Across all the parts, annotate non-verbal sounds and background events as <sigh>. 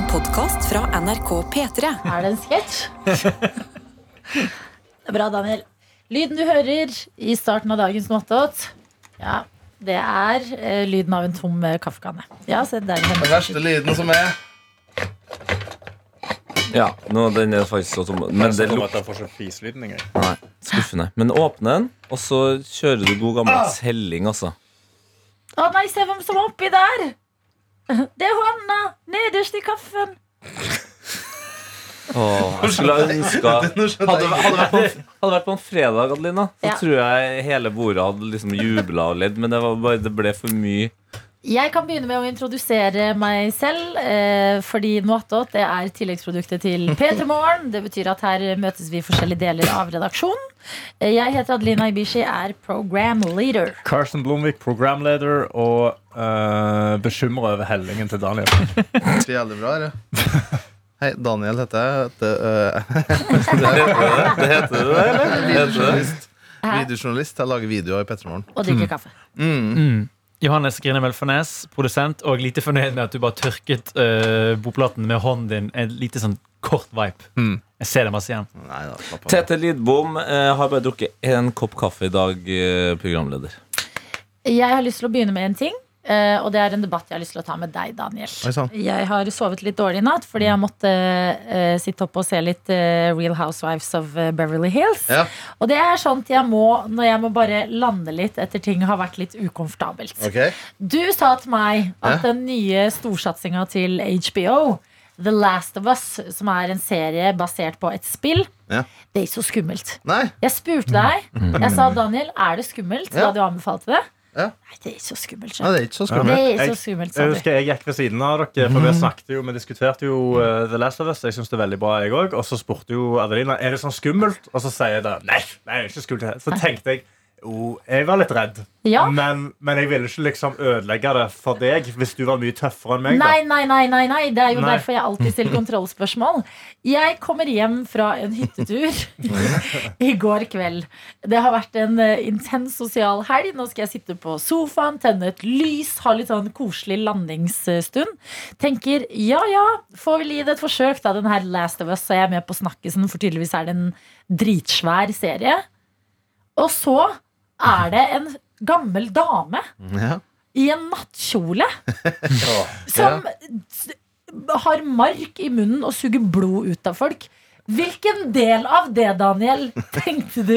En podkast fra NRK P3. Er det en sketsj? Det er bra, Daniel. Lyden du hører i starten av dagens Noatot, ja, det er eh, lyden av en tom eh, kaffekanne. Ja, se der. Den verste lyden som er Ja, nå, den er faktisk så tom. Men det Jeg lukter får ikke fiselyden engang. Nei, skuffende. Men åpne den, og så kjører du god gammeldags helling, altså. Å nei, se hvem som er oppi der! Det er hånda nederst i kaffen. Åh, jeg skulle ønska <laughs> hadde, hadde, vært på, en- hadde vært på en fredag, Adelina, så Ja. tror jeg hele bordet hadde liksom jubla og ledd, men det, var bare, det ble for mye. Jeg kan begynne med å introdusere meg selv, eh, fordi Noatot det er tilleggsproduktet til P3 Morgen. Det betyr at her møtes vi i forskjellige deler av redaksjonen. Eh, Jeg heter Adelina Ibishi, er program leader. Carsten Blomvik, programleder, og uh, bekymra over hellingen til Daniel. <laughs> så jævlig bra. Her. <laughs> Hei, Daniel heter jeg. Heter, øh, <laughs> Det heter det, det, heter det eller? Det? videojournalist. Videojournalist. Jeg lager videoer i Petremorgen. Og drikker kaffe. Mm. Johannes Grine Mølfernes, produsent, og lite fornøyd med at du bare tørket uh, boplaten med hånden din. En lite sånn kort vibe. Mm. Jeg ser det masse igjen. Nei da. Tete Lidbom eh, har bare drukket én kopp kaffe i dag, eh, programleder. Jeg har lyst til å begynne med en ting. Eh, Og det er en debatt jeg har lyst til å ta med deg, Daniel. Jeg har sovet litt dårlig i natt fordi jeg måtte uh, sitte oppe og se litt uh, Real Housewives of Beverly Hills. Ja. Og det er sånt jeg må når jeg må bare lande litt etter ting har vært litt ukomfortabelt. Okay. Du sa til meg at Ja. den nye storsatsinga til HBO, The Last of Us, som er en serie basert på et spill, Ja. det er ikke så skummelt. Nei. Jeg spurte deg. Jeg sa Daniel, er det skummelt? Ja. Da du anbefalte det. Ja. Nei, det er ikke så skummelt. Nei, skjønner det er ikke så skummelt. Ja, ikke Jeg- så skummelt, Jeg jeg, husker jeg gikk ved siden av dere, for vi snakket jo, vi diskuterte jo uh, The Last of Us. Jeg synes det er veldig bra, jeg òg. Og så spurte jo Adelina er det sånn skummelt. Og så sier jeg da nei, nei, det er ikke skummelt. Så tenkte jeg jo, jeg var litt redd. Ja. Men, men jeg ville ikke liksom ødelegge det for deg hvis du var mye tøffere enn meg. da Nei, nei, nei, nei, nei. Det er jo Nei. derfor jeg alltid stiller kontrollspørsmål. Jeg kommer hjem fra en hyttetur <laughs> i går kveld. Det har vært en eh, intens sosial helg. Nå skal jeg sitte på sofaen, tenne et lys, ha litt sånn koselig landingsstund. Tenker ja ja, får vel gi det et forsøk, da. Den her Last of Us så er jeg med på snakkisen, for tydeligvis er det en dritsvær serie. Og så er det en gammel dame Ja. i en nattkjole <laughs> som har mark i munnen og suger blod ut av folk. Hvilken del av det, Daniel, tenkte du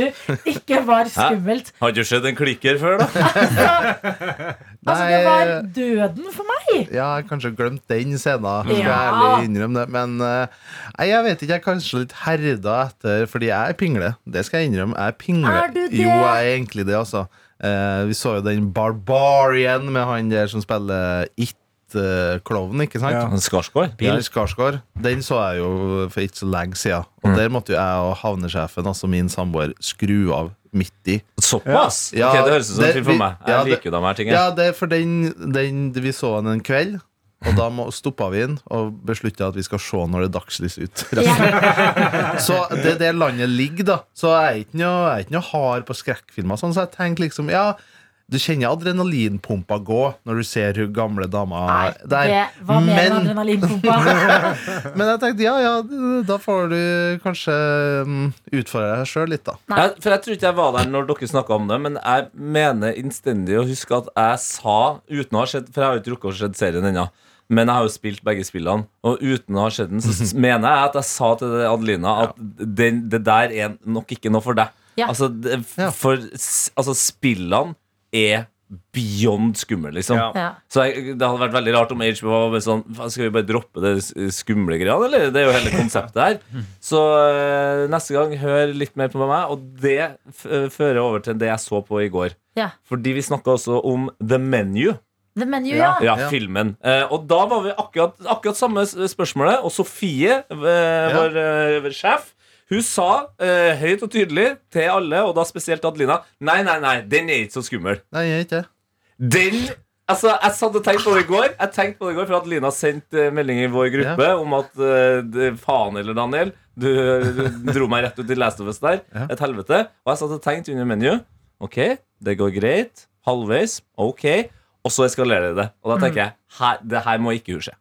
ikke var skummelt? Har ikke skjedd en klikker før, da? <laughs> Altså, det var døden for meg. Ja, jeg har kanskje glemt den scenen. Skal jeg Ja. ærlig innrømme det. Men eh, nei, jeg vet ikke, jeg er kanskje litt herda etter Fordi jeg er pingle. Det skal jeg innrømme. Jeg er pingle. Er du det? Jo, jeg er egentlig det, altså. Eh, vi så jo den Barbarian med han der som spiller It-klovnen, ikke sant? Ja. Skarsgård? Bill Skarsgård. Den så jeg jo for ikke så lenge siden. Og Mm. der måtte jo jeg og havnesjefen, altså min samboer, skru av midt i. Såpass? Ja. ok, Det høres ut som en film for meg. Jeg ja, liker jo de her tingene. Ja, det er for den, den Vi så den en kveld, og da stoppa vi inn og beslutta at vi skal se når det er dagslys ut. Så det er der landet ligger, da. Så jeg er ikke noe, jeg er ikke noe hard på skrekkfilmer. Sånn, så jeg tenker liksom Ja, du kjenner adrenalinpumpa gå når du ser hun gamle dama Nei, der. det var mer Men- adrenalinpumpa. <laughs> Men jeg tenkte ja, ja, da får du kanskje mm, utfordre deg sjøl litt, da. Ja, for Jeg tror ikke jeg var der når dere snakka om det, men jeg mener innstendig å huske at jeg sa, uten å ha sett For jeg har jo ikke rukket å se serien ennå. Men jeg har jo spilt begge spillene, og uten å ha sett den, så <laughs> mener jeg at jeg sa til Adelina at ja. det der er nok ikke noe for deg. Ja. Altså, det, For altså, spillene er beyond skummel, liksom. Ja. Så jeg, det hadde vært veldig rart om HBO var bare sånn Skal vi bare droppe det skumle greiene, eller? Det er jo hele konseptet her. <laughs> Så eh, neste gang, hør litt mer på meg, og det f eh, fører over til det jeg så på i går. Ja. Fordi vi snakka også om The Menu, The menu, ja. ja, Ja. filmen. Eh, og da var vi akkurat, akkurat samme spørsmålet, og Sofie, eh, vår eh, sjef, hun sa eh, høyt og tydelig til alle, og da spesielt Adelina, nei, nei, nei, den er ikke så skummel. Nei, jeg er ikke det. Den Altså, Jeg satt og tenkte på det i går. Jeg tenkte på det i går For at Lina sendte eh, melding i vår gruppe Om at eh, det, faen eller Daniel du, du dro meg rett ut i Last of Us der. Ja. Et helvete. Og jeg satt og tenkte under menu Ok, det går greit. Halvveis, ok. Og så eskalerer det. Og da tenker jeg her, Det her må ikke hun se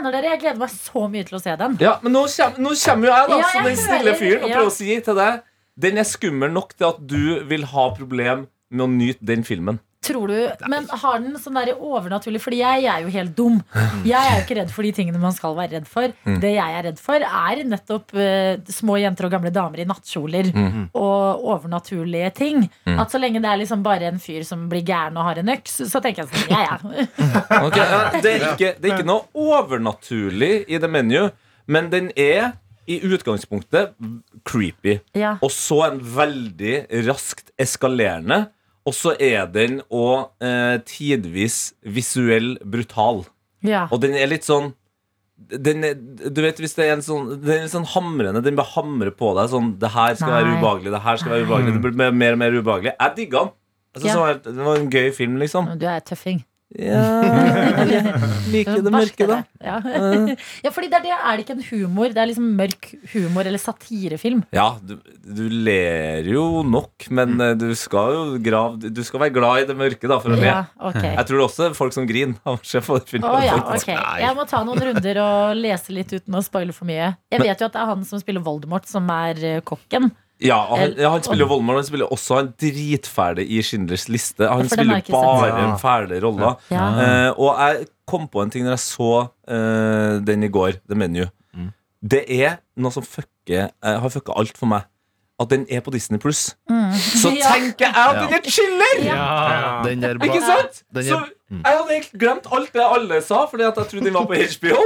mener dere? Jeg gleder meg så mye til å se den. Ja, men nå kommer, kommer jo jeg, da, Ja, som den snille fyren, og prøver å si til deg Den er skummel nok til at du vil ha problem med å nyte den filmen. Tror du, Men har den sånn der overnaturlig Fordi jeg er jo helt dum. Jeg er jo ikke redd for de tingene man skal være redd for. Det jeg er redd for, er nettopp uh, små jenter og gamle damer i nattkjoler og overnaturlige ting. At så lenge det er liksom bare en fyr som blir gæren og har en øks, så tenker jeg sånn ja, ja. <laughs> okay, ja, det, er ikke, det er ikke noe overnaturlig i det menu, men den er i utgangspunktet creepy. ja. Og så en veldig raskt eskalerende. Og så er den òg eh, tidvis visuell brutal. ja. Og den er litt sånn den er, du vet hvis det er en sånn Den er sånn hamrende Den bare hamrer på deg sånn Det her skal være ubehagelig Det her skal være ubehagelig Det blir mer- og mer ubehagelig Jeg digga den Jeg synes Ja. det, var, det var en gøy film liksom Du er tøffing. Ja <laughs> Liker det mørke da Ja. <laughs> ja, fordi det er det. Er det ikke en humor? Det er liksom mørk humor eller satirefilm. Ja, du, du ler jo nok Men eh, du skal jo grav, Du skal være glad i det mørke da For å le Ja, okay. Jeg tror også det er folk som griner av å se på filmen Å ja, faktisk. ok. Jeg må ta noen runder og lese litt uten å spoile for mye. Jeg vet jo at det er han som spiller Voldemort, som er eh, kokken. Ja, han, ja, han spiller jo Voldemort Han spiller også han dritfæle i Schindlers liste Han spiller bare en fæle roller Ja. Uh, og jeg kom på en ting når jeg så uh, den i går, The Menu. Det er noe som fucker, uh, har fucka alt for meg. At den er på Disney Pluss. Så <laughs> Ja. tenker jeg at den er chiller! Ja. Ja. Ikke sant? Så er- jeg hadde helt glemt alt det alle sa, Fordi at jeg trodde den var på <laughs> HBO.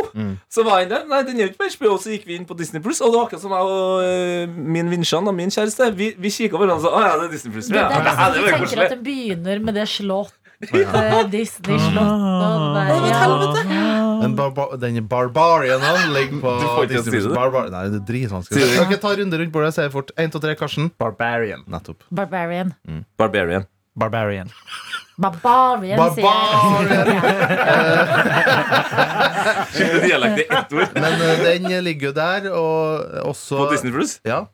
Så var jeg der, nei, den er ikke på HBO Så gikk vi inn på Disney Pluss, og det var akkurat som jeg og eh, min Vinsjan, og min kjæreste, vi, vi kikka på hverandre og sa å ja, det er Disney Pluss. Ja, det det, det, det, det det, tenker koselig. at det begynner med det slott. Eh, Disney slått og det der, ja. Den, barba den Barbarian han ligger på Du får ikke Disney+. si det. Barbar Nei, det er dritvanskelig. Du ikke ta runde rundt bordet? Jeg sier fort. Én, to, tre, Karsten. Barbarian. Nettopp. Barbarian. Barbarian. Barbarian. Barbarian, sier jeg. <laughs> Dialekt i ett ord. Men eh, den ligger jo der, og også På Disney Plus? Ja.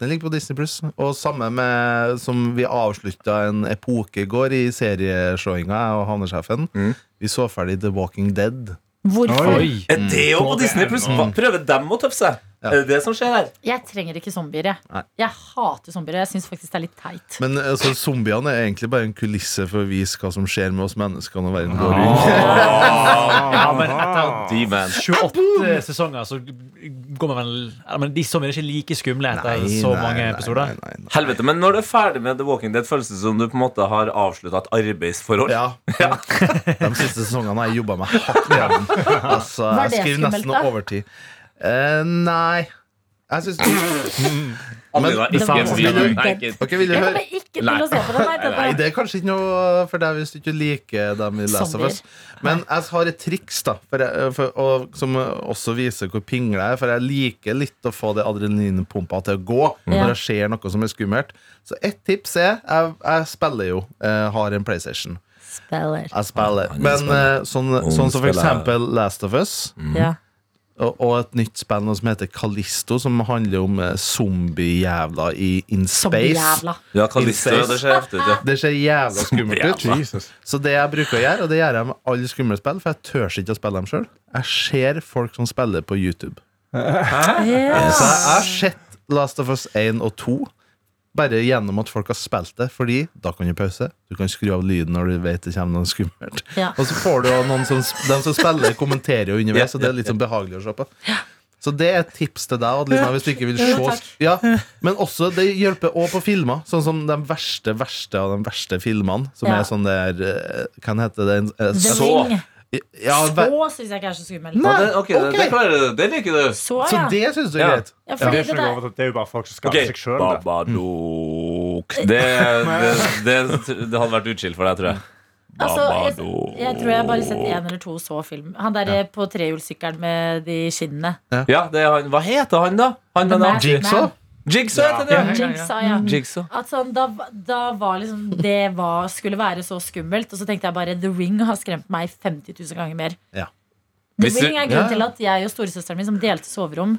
Den ligger på Disney Pluss. Og samme med som vi avslutta en epoke i går i serieshowinga, jeg og havnesjefen. Mm. Vi så ferdig The Walking Dead. Hvorfor? Oi. Er det jo på Disney Pluss? Prøver dem å tøffe seg? Ja. Er det det som skjer her? Jeg trenger ikke zombier. Jeg, Nei. jeg hater zombier. Jeg syns faktisk det er litt teit. Men altså, zombiene er egentlig bare en kulisse for å vise hva som skjer med oss mennesker når verden går rundt. <laughs> Ja, men etter 28 sesonger så går man vel ja, Men De zombiene er ikke like skumle etter Nei, så nei, mange nei, episoder. nei, nei, nei. Helvete, men når du er ferdig med The Walking Dead, føles det som du på en måte har avslutta et arbeidsforhold. <laughs> Ja. De siste sesongene har jeg jobba meg hardt med. <laughs> Altså, jeg skriver skummelt, nesten overtid. Eh, nei. Jeg syns Adelina, <laughs> Men- ikke Det var- Nei, ikke- Ok, vil du Jeg høre? kommer ikke til å se på den. Nei, Nei, det er kanskje ikke noe for deg hvis du ikke liker dem i Last of Zombier. Us. Men jeg har et triks da for jeg, for, og, som også viser hvor pingle jeg er. For jeg liker litt å få det adrenalinpumpa til å gå Ja. når det skjer noe som er skummelt. Så ett tips er Jeg, jeg spiller jo, eh, har en PlayStation. Spiller. Jeg spiller. Han Men spiller. eh, sånn, sånn som for spiller. eksempel Last of Us. Ja. Og, et nytt spill som heter Kalisto, som handler om eh, zombiejævler i in space. Ja, Kalisto, Insane. det ser heftig ut. Ja. Det ser jævla skummelt ut. Så det jeg bruker å gjøre, og det gjør jeg med alle skumle spill, for jeg tør ikke å spille dem sjøl, jeg ser folk som spiller på YouTube. Så jeg jeg har sett Last of Us 1 og 2 bare gjennom at folk har spilt det, fordi da kan du pause. Du kan skru av lyden når du vet det kommer noe skummelt. Ja. Og så får du noen som, de som spiller, kommenterer jo underveis, så det er litt sånn behagelig å se på. Så det er et tips til deg, Adelina, hvis du ikke vil se ja, Men også, det hjelper òg på filmer. Sånn som de verste, verste av de verste filmene. Som Ja. er sånn der eh, Hva heter det? Eh, så. Ja, Så syns jeg ikke er så skummelt. Nei. det, det, okay. det, det klarer du. Det liker du. Så, så det syns du er Ja. greit? ja Det er, det det er jo bare folk som skader okay. seg sjøl. Babadook. Det, det, det, det hadde vært utskilt for deg, tror jeg. altså, jeg, jeg tror jeg bare har sett én eller to så film. Han der på trehjulssykkelen med de skinnene. Ja, det er han. Hva heter han, da? Han The med navn? Man. Jigsaw? Heter det. ja. Jigsaw, ja. Jigsaw. At sånn, da, da var liksom det var, skulle være så skummelt. Og så tenkte jeg bare The Ring har skremt meg 50 000 ganger mer. Ja. The Hvis du- Ring er grunnen til at jeg og storesøsteren min som delte soverom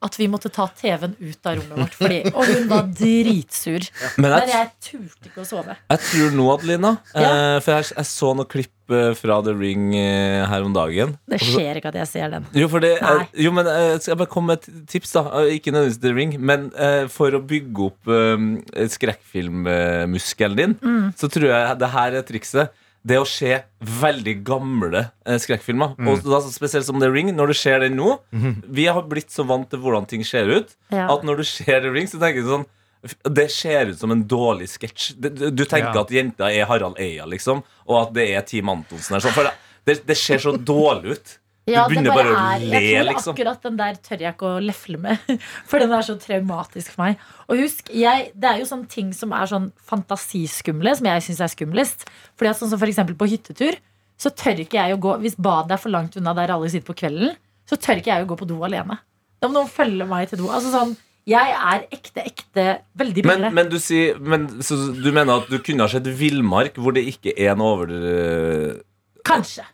at vi måtte ta TV-en ut av rommet vårt. Fordi, og hun var dritsur. Men Men jeg, jeg turte ikke å sove. jeg tror nå, Adelina Ja. eh, For jeg, jeg så noen klipp eh, fra The Ring eh, her om dagen. Det skjer ikke at jeg ser den. Jo, det, eh, jo, men eh, skal jeg bare komme med et tips, da? Eh, Ikke nødvendigvis The Ring, men eh, for å bygge opp eh, skrekkfilmmuskelen din, Mm. så tror jeg det her er trikset. Det å se veldig gamle eh, skrekkfilmer. Og da spesielt som The Ring. Når du ser den nå Vi har blitt så vant til hvordan ting ser ut, Ja. at når du ser The Ring, så tenker du sånn det ser ut som en dårlig sketsj. Du du tenker Ja. at jenta er Harald Eia, liksom, og at det er Team Antonsen. her, sånn, For det, det, det ser så <laughs> dårlig ut. Ja, du begynner bare, å er- le, jeg tror liksom. Akkurat den der tør jeg ikke å lefle med. <laughs> For den er så traumatisk for meg. Og husk, jeg, det er jo sånne ting som er sånn fantasiskumle, som jeg syns er skumlest. Fordi at sånn som for eksempel på hyttetur, så tør ikke jeg å gå Hvis badet er for langt unna der alle sitter på kvelden, så tør ikke jeg å gå på do alene. Da må noen følge meg til do. Altså sånn, jeg er ekte, ekte veldig Men, men du sier men, Så du mener at du kunne ha sett Villmark hvor det ikke er en over... Kanskje.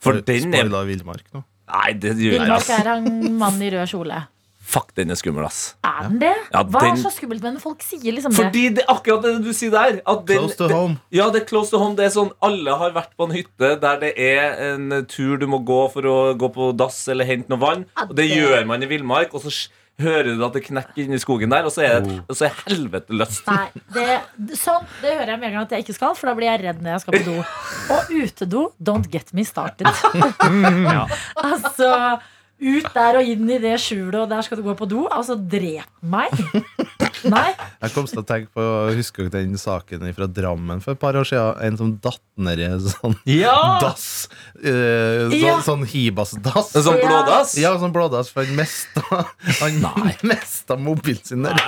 For den er Spoila villmark nå. Nei, det gjør jeg Villmark er han mannen i rød kjole. Fuck, den er skummel, ass. Er den det? Ja, Hva den- er så skummelt med den? Folk sier liksom det. Fordi det er akkurat det du sier der. At den, Close to home. Ja, det er close to home. Det er sånn Alle har vært på en hytte der det er en tur du må gå for å gå på dass eller hente noe vann. Ja, Og det det- gjør man i villmark, og så hører du at det knekker inni skogen der, og så er, det, og så er helvete løst. Nei, det, sånn, det hører jeg med en gang at jeg ikke skal, for da blir jeg redd når jeg skal på do. Og utedo, don't get me started. <laughs> altså, ut der og inn i det skjulet, og der skal du gå på do. Altså, drep meg. Nei. Jeg kom til å tenke på Husker dere den saken fra Drammen for et par år siden? En som datt ned i en sånn Ja! dass. Uh, sånn, Ja. sånn Hibas-dass. En sånn blådass? Ja, sånn blådass, for han mista Han <laughs> mista mobilen sin der.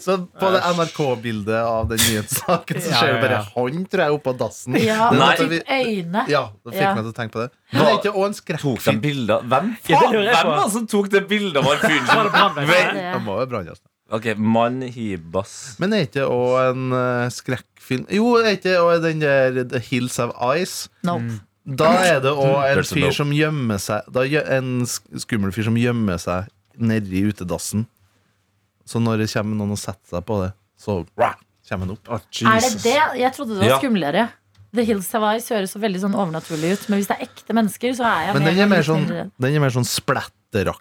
Så Så på det NRK-bildet av den nyhetssaken, så Ja, ser du bare han, tror jeg, oppå dassen. Ja, Det Nei. vi- øyne. Ja, det fikk Ja. meg til å tenke på det. Men det er ikke en Tok de skrekkfilm. bilder Hvem faen? jeg Hvem var det som tok det bildet av han fyren Var brannvesenet? Ok, mann hibas. Men er ikke òg en uh, skrekkfilm Jo, er ikke òg den der The Hills of Ice? Nope. Da er det òg en There's fyr no. som gjemmer seg Da En skummel fyr som gjemmer seg nedi utedassen. Så når det kommer noen og setter seg på det, så rah, kommer han opp. Å, Er det det? Jeg trodde det var Ja. skumlere. The Hills Have Eyes høres så veldig sånn overnaturlig ut, men hvis det er ekte mennesker, så er jeg Men den er mer sånn, den er mer sånn splatteraktig.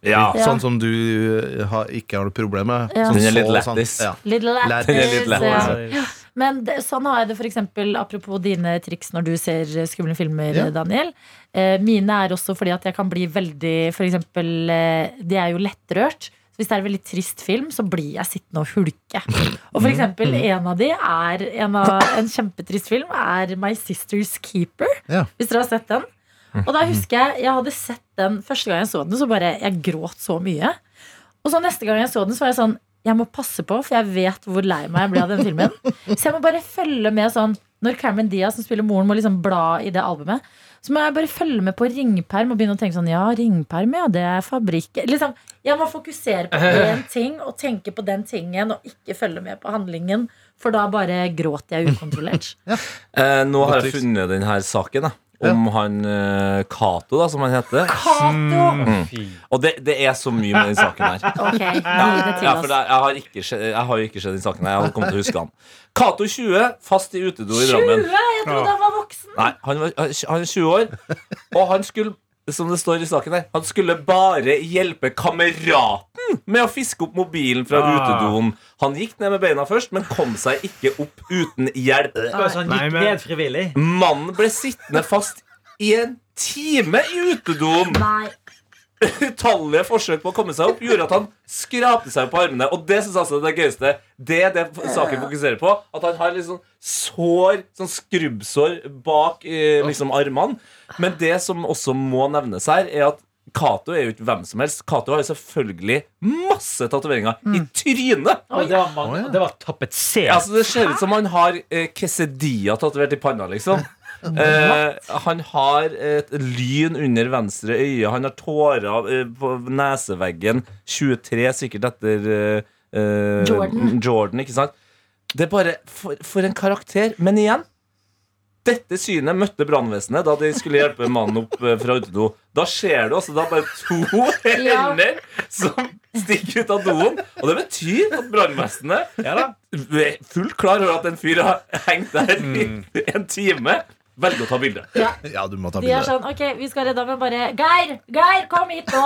Ja. Ja. Sånn som du eh, har, ikke har noe problem med. Ja. Sånn Den er litt lættis. sånn- ja. Men det, sånn har jeg det eksempel, apropos dine triks når du ser skumle filmer, Ja. Daniel. Eh, mine er også fordi at jeg kan bli veldig eksempel, eh, de er jo lettrørt. Så hvis det er en veldig trist film, så blir jeg sittende og hulke. Og for eksempel en av de er En, av, en kjempetrist film er My Sister's Keeper. Ja. Hvis dere har sett den. Og da husker jeg jeg hadde sett den første gang jeg så den, så bare jeg gråt så mye. Og så neste gang jeg så den, så var jeg sånn Jeg må passe på, for jeg vet hvor lei meg jeg ble av den filmen. Så jeg må bare følge med sånn Når Cameron Diaz, som spiller moren, må liksom bla i det albumet, så må jeg bare følge med på ringperm og begynne å tenke sånn Ja, ringperm, ja, det er fabrikk Liksom, Jeg må fokusere på én ting og tenke på den tingen, og ikke følge med på handlingen, for da bare gråter jeg ukontrollert. Eh, nå har jeg funnet denne saken, da. Om han eh, Cato, da, som han heter. Cato! Fy. Og det, det er så mye med den saken her. <laughs> Ok, gi det til Ja, for oss. det, jeg, har ikke, jeg har jo ikke sett den saken. her. Jeg hadde kommet til å huske han. Cato 20, fast i utedo i 20! Drammen. Jeg trodde han var voksen. Nei, han, var, han er 20 år, og han skulle som det står i saken her Han skulle bare hjelpe kameraten med å fiske opp mobilen fra Ah. utedoen. Han gikk ned med beina først, men kom seg ikke opp uten hjelp. Så han gikk ned frivillig? Mannen ble sittende fast i en time i utedoen. Nei. Utallige forsøk på å komme seg opp gjorde at han skrapte seg på armene. Og det synes jeg altså er det gøyeste. Det er det saken fokuserer på. At han har litt sånn sår, sånn skrubbsår bak eh, liksom armene. Men det som også må nevnes her, er at Cato er jo ikke hvem som helst. Cato har jo selvfølgelig masse tatoveringer i trynet. Oh, det var, mange, oh, ja. det var tapetsert. Altså, det ser ut som han har eh, quesadilla tatovert i panna, liksom. Eh, han har et lyn under venstre øye. Han har tårer eh, på neseveggen. 23, sikkert etter eh, eh, Jordan. Jordan, ikke sant? Det er bare for, for en karakter. Men igjen, Dette synet møtte brannvesenet da de skulle hjelpe mannen opp fra utedo. Da ser du altså da bare to <laughs> Ja. hender som stikker ut av doen. Og det betyr at brannvesenet er fullt klar over at en fyr har hengt der i en time. Velger å ta bilde. Ja, du må ta bilde. De er sånn Ok, vi skal redde ham, men bare Geir! Geir, kom hit nå!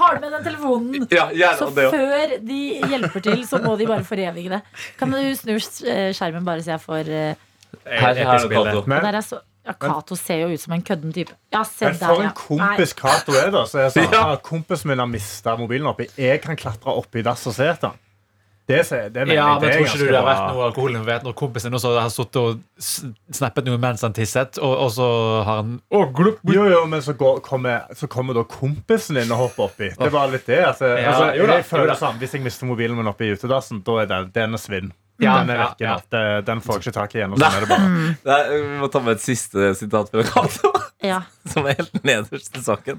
Har du med den telefonen? Ja, Så det ja. før de hjelper til, så må de bare forevige det. Kan du snu eh, skjermen bare så jeg får uh, Her, her er Kato Cato. Men, Der er så ja, Cato ser jo ut som en kødden type. Ja, se men der, for ja. en kompis Cato er, da. Så jeg det sånn, <laughs> Ja. ah, Kompisen min har mista mobilen oppi. Jeg kan klatre oppi dass og se etter den. Det, det mener Ja, jeg men det tror ikke du det har vært noe alkohol vet når kompisen også har sittet og snappet noe mens han tisset, og, og så har han Å, glup, glup. Jo, jo, men så, går, kommer, så kommer da kompisen din og hopper oppi. Det var litt det. Altså, Ja, altså, jo da, jeg føler da. sånn, Hvis jeg mister mobilen min oppi utedassen, da er det, det er svinn. Ja, den er ja, vekke ja. nå. Det- Den får jeg ikke tak i igjen. Og sånn er det bare. Nei, Vi må ta med et siste sitat fra Cato. <laughs> Ja. Som er helt nederst i saken.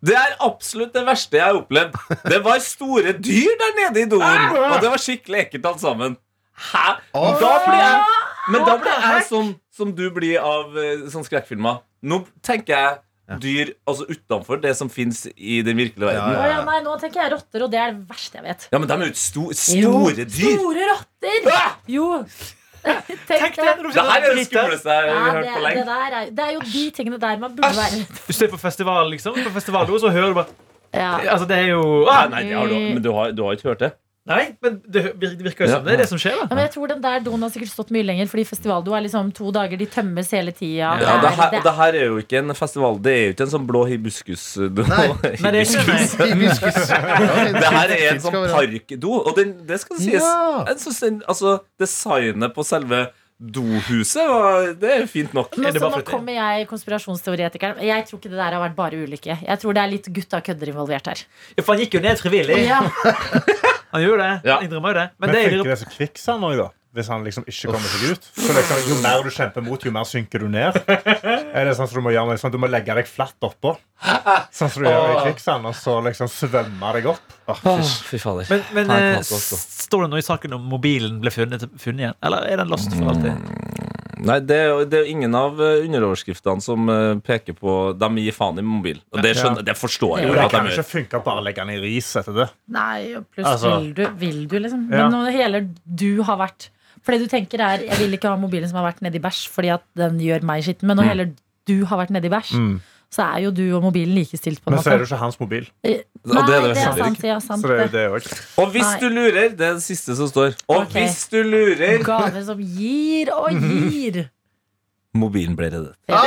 Det er absolutt det verste jeg har opplevd. Det var store dyr der nede i doen, og det var skikkelig ekkelt alt sammen. Hæ? Da blir jeg Men da blir jeg sånn som du blir av eh, sånn skrekkfilmer. Nå tenker jeg dyr altså utenfor det som fins i den virkelige verden. Ja, ja, nei, nå tenker jeg rotter, og det er det verste jeg vet. Ja, men de er jo ikke sto Jo, store dyr. Store rotter! Ah! Jo. <laughs> Tenk det. Det her er det skumleste jeg har det, hørt på det, lenge. der er, det er jo de tingene der man burde være Du ser på festival, liksom. På festival, så hører du bare ja. Altså, det er jo ah, nei, det har du, men du har, du har ikke hørt det? Nei, men det virker jo som det er det som skjer, Ja, da. men jeg tror den der doen har sikkert stått mye lenger, fordi festivaldo er liksom to dager. De tømmes hele tida. Ja, det, her, det det her er jo ikke en festival. Det er jo ikke en sånn blå hibiskus <laughs> det er ikke det. Hibiskus. <laughs> <laughs> Det her er en sånn parkdo, og den, det skal sies. Ja. Altså, designet på selve dohuset var, Det er fint nok. Nå, så nå kommer jeg konspirasjonsteoretikeren. Jeg tror ikke det der har vært bare ulykke. Jeg tror det er litt gutta kødder involvert her. Ja, for han gikk jo ned frivillig. Ja. <laughs> Han gjorde det. Ja. Han innrømmer jo det. Men, Men det er funker det som kvikksand òg, da? Hvis han liksom ikke kommer seg ut? Så liksom, Jo mer du kjemper mot, jo mer synker du ned. Er det sånn som Du må gjøre med, sånn, du må legge deg flatt oppå, sånn som du gjør i kvikksand, og så liksom svømme deg opp. Oh, fy fader. Men, men eh, står det noe i saken om mobilen ble funnet, funnet igjen? Eller er den lost for alltid? Nei, det er, det er ingen av eh, underoverskriftene som eh, peker på De gir faen i mobil. Og det, skjønner, det forstår jeg Jo, Det kan de jo ikke funke å bare legge den i ris etter det. Nei, og pluss Altså- vil du, vil du, liksom. Ja. Men når hele du har vært For det du tenker er Jeg vil ikke ha mobilen som har vært nedi bæsj, fordi at den gjør meg skitten. Men når heller du har vært nedi bæsj, så er jo du og mobilen likestilt. på en Men så er det jo ikke hans mobil. Nei, Og det er det det er sant. Ja, sant Så det er det. også. Og hvis Nei. du lurer, det er det siste som står. Og okay. hvis du lurer Gaver som gir og gir. <laughs> Mobilen ble reddet. Ja.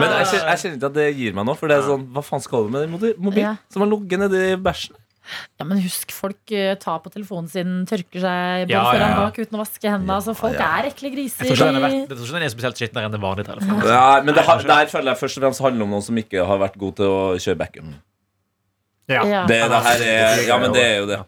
Men jeg kjenner, jeg kjenner ikke at det gir meg noe. For det er sånn, hva faen skal du med den mobi- mobilen Ja. som har ligget nedi bæsjen? Ja, men husk, folk eh, tar på telefonen sin, tørker seg både Ja, ja, foran ja. og bak uten å vaske hendene. Altså, folk er ekle griser. Jeg tror ikke den er, tror ikke den er spesielt skitnere enn den vanlige telefonen. Ja, men det, har, det føler jeg først og fremst handler om noen som ikke har vært god til å kjøre backup. Ja. Ja. Det, det her er, ja, men det er jo det.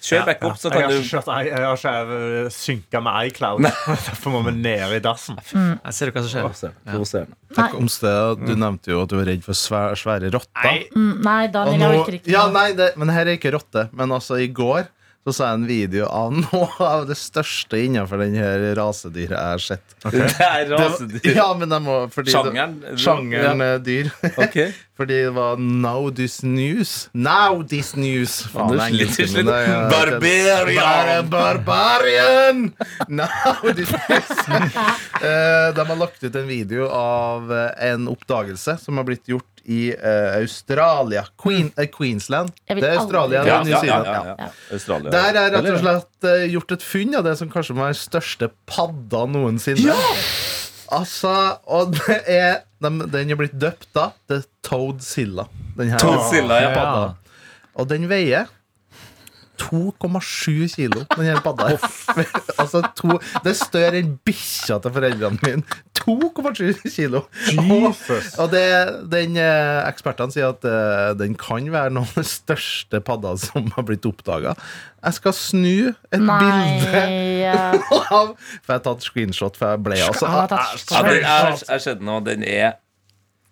Kjør backup, så jeg, kan har du jeg har ikke uh, synka med iCloud. Derfor må vi ned i dassen. <laughs> Jeg ser du hva som skjer? Ja. Takk om stedet. Du nevnte jo at du var redd for svære, svære rotter. Nei, Mm, Nei, Daniel, nå, jeg orker ikke. ja, nei, det, men her er ikke rotte. Men altså, i går så så jeg en video av <laughs> noe av det største innenfor den her rasedyret jeg har sett. Det er Det rasedyr. Ja, men må det- Sjangeren. Sjangeren eh, dyr. <laughs> Okay. <laughs> Fordi det var Now This News. Now This News! Faen, sliter, min, det ja, Barbarian. Barbarian! Now This News. Eh, de har lagt ut en video av eh, en oppdagelse som har blitt gjort i uh, Australia. Queen, uh, Queensland. Det er Australia. Ja, ja, ja, ja, Ja. ja. Australia. Der er rett og slett uh, gjort et funn av det som kanskje må være største padda noensinne. Altså, og det er den, den er blitt døpt da til Toadzilla. Toadzilla, ja. padda. Og den veier 2,7 kilo, den her padda. altså, to, det er større enn bikkja til foreldrene mine. 2,7 kilo. Jesus. Og det, den eh, ekspertene sier at eh, den kan være noen av de største padda som har blitt oppdaga. Jeg skal snu et bilde Nei bilde <laughs> av For jeg har tatt screenshot, for jeg ble altså Han har tatt Ja, den er, jeg skjedde nå, den er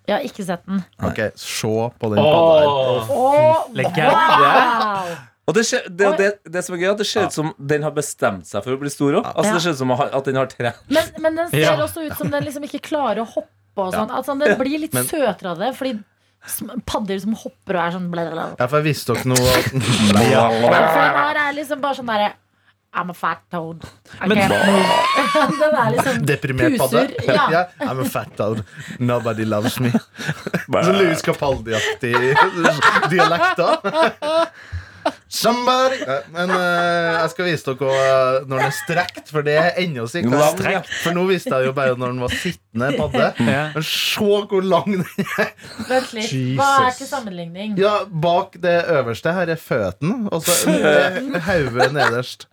Jeg har ikke sett den. Ok, se på den padda her. Åh, wow! Og det, skje, det, det, det som er gøy, at det ser ut som den har bestemt seg for å bli stor òg. Altså, Ja. det ser ut som at den har trent. Men, men den ser Ja. også ut som den liksom ikke klarer å hoppe og sånn. Altså, den blir litt Men- søtere av det, fordi padder som hopper og er sånn bla, bla, bla. Ja, for jeg visste dere noe at <laughs> Ja, for den her er liksom bare sånn derre I'm a fat toad. Men, can't. <laughs> Den er liksom Deprimert padde. <laughs> Ja. Ja, I'm a fat toad. Nobody loves me. Så Louis Capaldi-aktig dialekt, da. Somebody Men uh, jeg skal vise dere uh, når den er strekt, for det er ennå sikkert. Lang, ja. For nå visste jeg jo bare når den var sittende padde. Ja. Men se hvor lang den er. Vent litt. Hva er til sammenligning? Ja, Bak det øverste her er føten, og så hodet nederst.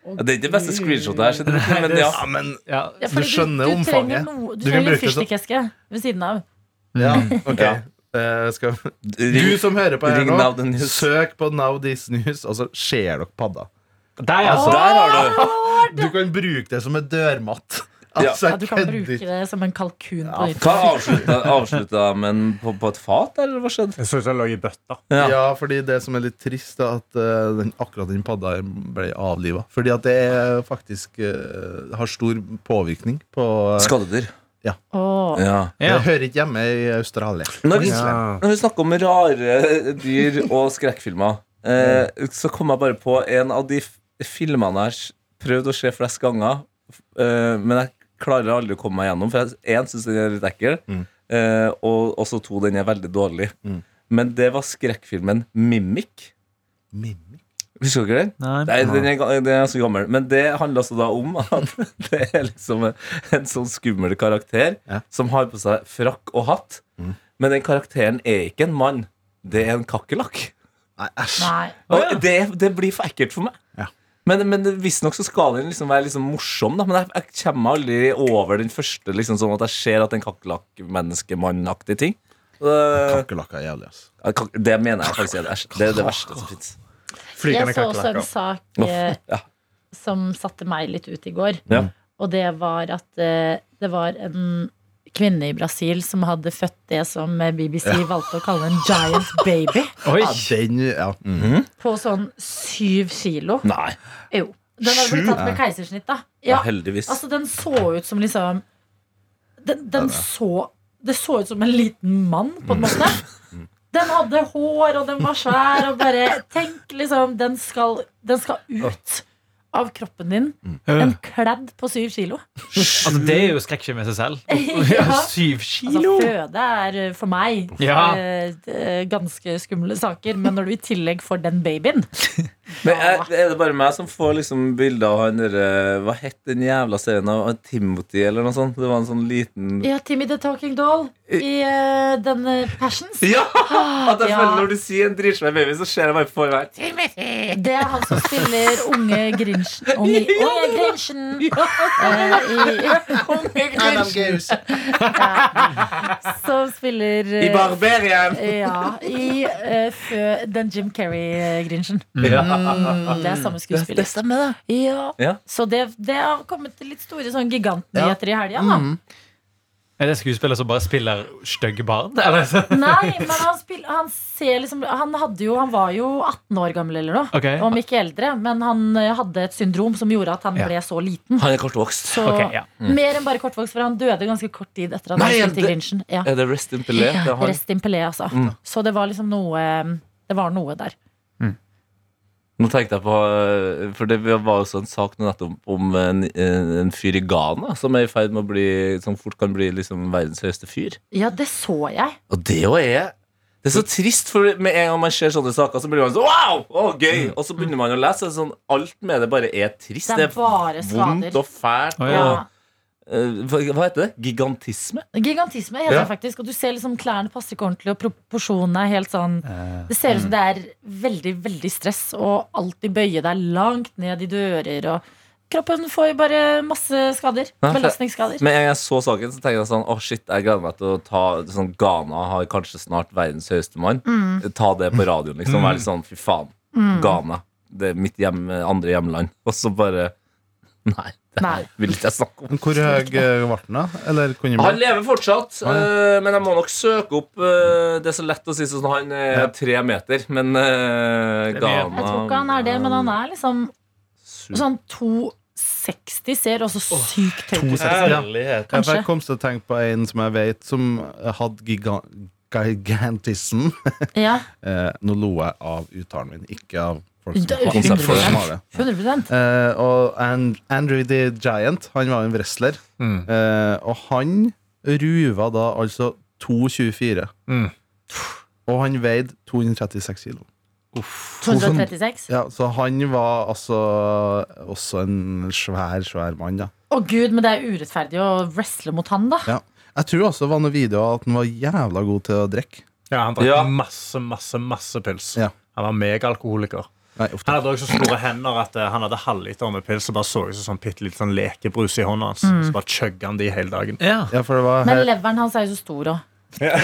Det er ikke det beste screenshotet her, du, men ja. Ja, men Ja. Ja, Du skjønner du, omfanget. trenger Du Du, trenger en fyrstikkeske ved siden av. Ja, ok Eh, skal, Du som hører på her ring nå, søk på Now This News, og så ser dere padda. Der. Altså, Der har du <laughs> Du kan bruke det som en dørmatt. Altså, Ja, du kan bruke det som en kalkun på Ja. Hva avslutta, avslutta men på, på et fat, eller hva skjedde? Jeg så ut som den lå i bøtta. Ja. Ja, fordi det som er litt trist, er at uh, den, akkurat den padda ble avliva. Fordi at det er faktisk uh, har stor påvirkning på Skadedyr. Ja. Ja. Det hører ikke hjemme i Australia. Når vi, Ja. når vi snakker om rare dyr og skrekkfilmer, eh, så kom jeg bare på en av de filmene jeg har prøvd å se flest ganger, eh, men jeg klarer aldri å komme meg gjennom. For jeg én syns den er litt ekkel, Mm. eh, og så to, den er veldig dårlig. Mm. Men det var skrekkfilmen Mimic. Mimmi. Husker dere den? Nei. Nei, den er, den er så gammel. Men det handler altså da om at <laughs> det er liksom en, en sånn skummel karakter Ja. som har på seg frakk og hatt. Mm. Men den karakteren er ikke en mann. Det er en kakerlakk. Nei, æsj. Det, det blir for ekkelt for meg. Ja. Men, men visstnok så skal den liksom være liksom morsom. Da. Men jeg, jeg kommer aldri over den første, liksom sånn at jeg ser at en kakerlakk-menneskemannaktig ting. Det, Kakerlakker er jævlig, ass. det mener jeg faktisk er det, er det verste som fins. Flygende Jeg så også en sak eh, Ja. som satte meg litt ut i går. Ja. Og det var at eh, det var en kvinne i Brasil som hadde født det som BBC valgte å kalle en giant baby. <laughs> Oi. Ja, den, ja. Mm. På sånn syv kilo. Nei. Jo. Den hadde blitt tatt med keisersnitt, da. Ja, Ja, heldigvis. altså den så ut som liksom Den, den så Det så ut som en liten mann, på en måte. <laughs> Den hadde hår, og den var svær, og bare Tenk, liksom Den skal, den skal ut av kroppen din. En kledd på syv kilo. <laughs> Altså, det er jo skrekkfilm i seg selv. <laughs> Ja. Syv Altså, kilo! føde er eh, for meg Ja. eh, eh, ganske skumle saker, men når du i tillegg får den babyen <laughs> Men er, er det bare meg som får liksom bilde av han derre Hva het den jævla serien av Timothy, eller noe sånt? Det var en sånn liten Ja, Timmy the Talking Doll i eh, den eh, Passions. Ja! At jeg Ja. føler Når du sier en dritsvær baby, så ser jeg bare for meg Det er han som spiller unge Grinchen. Unge, unge Grinchen. Eh, i, Adam Gaus. som spiller eh, I Barberien! Ja, i uh, den Jim Carrey-Grinchen. Mm, Det er samme skuespiller. stemmer, det. Ja. Ja. Så det, det har kommet litt store sånn gigantnyheter i helga. da. Mm. Er det skuespiller som bare spiller stygge barn? Eller? Nei, men han, spill, han ser liksom Han, hadde jo, han var jo 18 år gammel eller noe. okay. Om ikke eldre. Men han eh, hadde et syndrom som gjorde at han Ja. ble så liten. Han er kortvokst. Så okay, ja. Mer enn bare kortvokst, for han døde ganske kort tid etter at han spilte i Grinchen. Ja. Er det Rest in Pelé? Det er. Rest in Pelé, altså. Mm. Så det var liksom noe Det var noe der. Nå tenkte jeg på eh, For det var også en sak nå nettopp om en, en, fyr i Ghana som er i ferd med å bli Som fort kan bli liksom verdens høyeste fyr. Ja, det så jeg. Og det jo er Det er så trist, for med en gang man ser sånne saker, så blir man sånn Wow! Å, gøy! Og så begynner man å lese, og sånn, alt med det bare er trist. Det er bare vondt og fælt. Oh, Ja. Og, hva hva heter det? Gigantisme? Gigantisme heter Ja. det faktisk. Og du ser liksom klærne passer ikke ordentlig, og proporsjonene er helt sånn Eh, Det ser ut som det er veldig, veldig stress og alltid bøye deg langt ned i dører. Og kroppen får jo bare masse skader. Belastningsskader. Men jeg så saken, så tenkte jeg sånn Å, shit, jeg gleder meg til å ta sånn Ghana har kanskje snart verdens høyeste mann. Mm. Ta det på radioen, liksom. Være litt sånn Fy faen. Ghana. Det er mitt hjem, andre hjemland. Og så bare Nei, det her <laughs> vil ikke jeg snakke om. Men hvor høy var ble den, da? Eller kunne Han lever fortsatt, eh, men jeg må nok søke opp eh, Det er så lett å si sånn han er tre meter, men uh, Det mye. Ghana Jeg tror ikke han er det, men han er liksom sånn 260 ser også sykt høyt ut. Ja, Herlighet. Kanskje. jeg kom til å tenke på en som jeg vet Som hadde gigantism. Ja, <laughs> Eh, nå lo jeg av uttalen min, ikke av det. 100 Eh, og Andrew the Giant, han var en wrestler. Mm. Uh, og han ruva da altså 2,24. Mm. Og han veide 236 kilo. 236. Ja, så han var altså også en svær, svær mann, da. Å gud, men det er urettferdig å wrestle mot han, da. Ja. Jeg tror også det var noen videoer at han var jævla god til å drikke. Ja, han drakk Ja. masse, masse, masse pils. Ja. Han var megaalkoholiker. Nei. Han hadde også så store hender at uh, han hadde halvliter med pils og bare så ut som sånn bitte litt sånn lekebrus i hånda hans. Så bare chugga han de hele dagen. Ja. Ja, for det var Men leveren hans er jo så stor òg. Ja.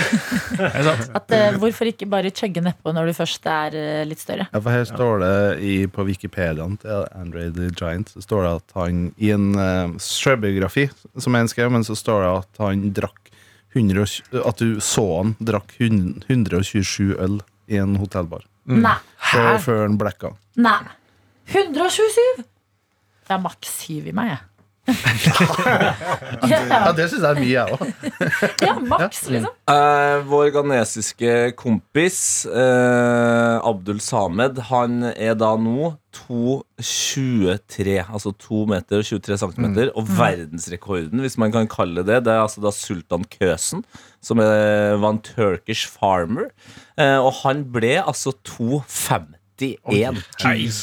<laughs> At, uh, hvorfor ikke bare chugge nedpå når du først er uh, litt større? ja, for her står det i, på Wikipediaen til Andre the Giant Så står det at han i en uh, sjølbiografi som jeg skrev, men så står det at han drakk 100, At du så han drakk 100, 127 øl i en hotellbar. Nei. Før, før den blacka. Nei. 127! Det er maks 7 i meg, jeg. Ja, det syns jeg er mye, jeg òg. ja, maks, liksom. Uh, vår ghanesiske kompis uh, Abdul Samed Han er da nå 2,23 Altså 2 meter og 23 centimeter Og verdensrekorden, hvis man kan kalle det. Det er altså da Sultan Køsen Som er, var en Turkish farmer. Uh, Og han ble altså 2,51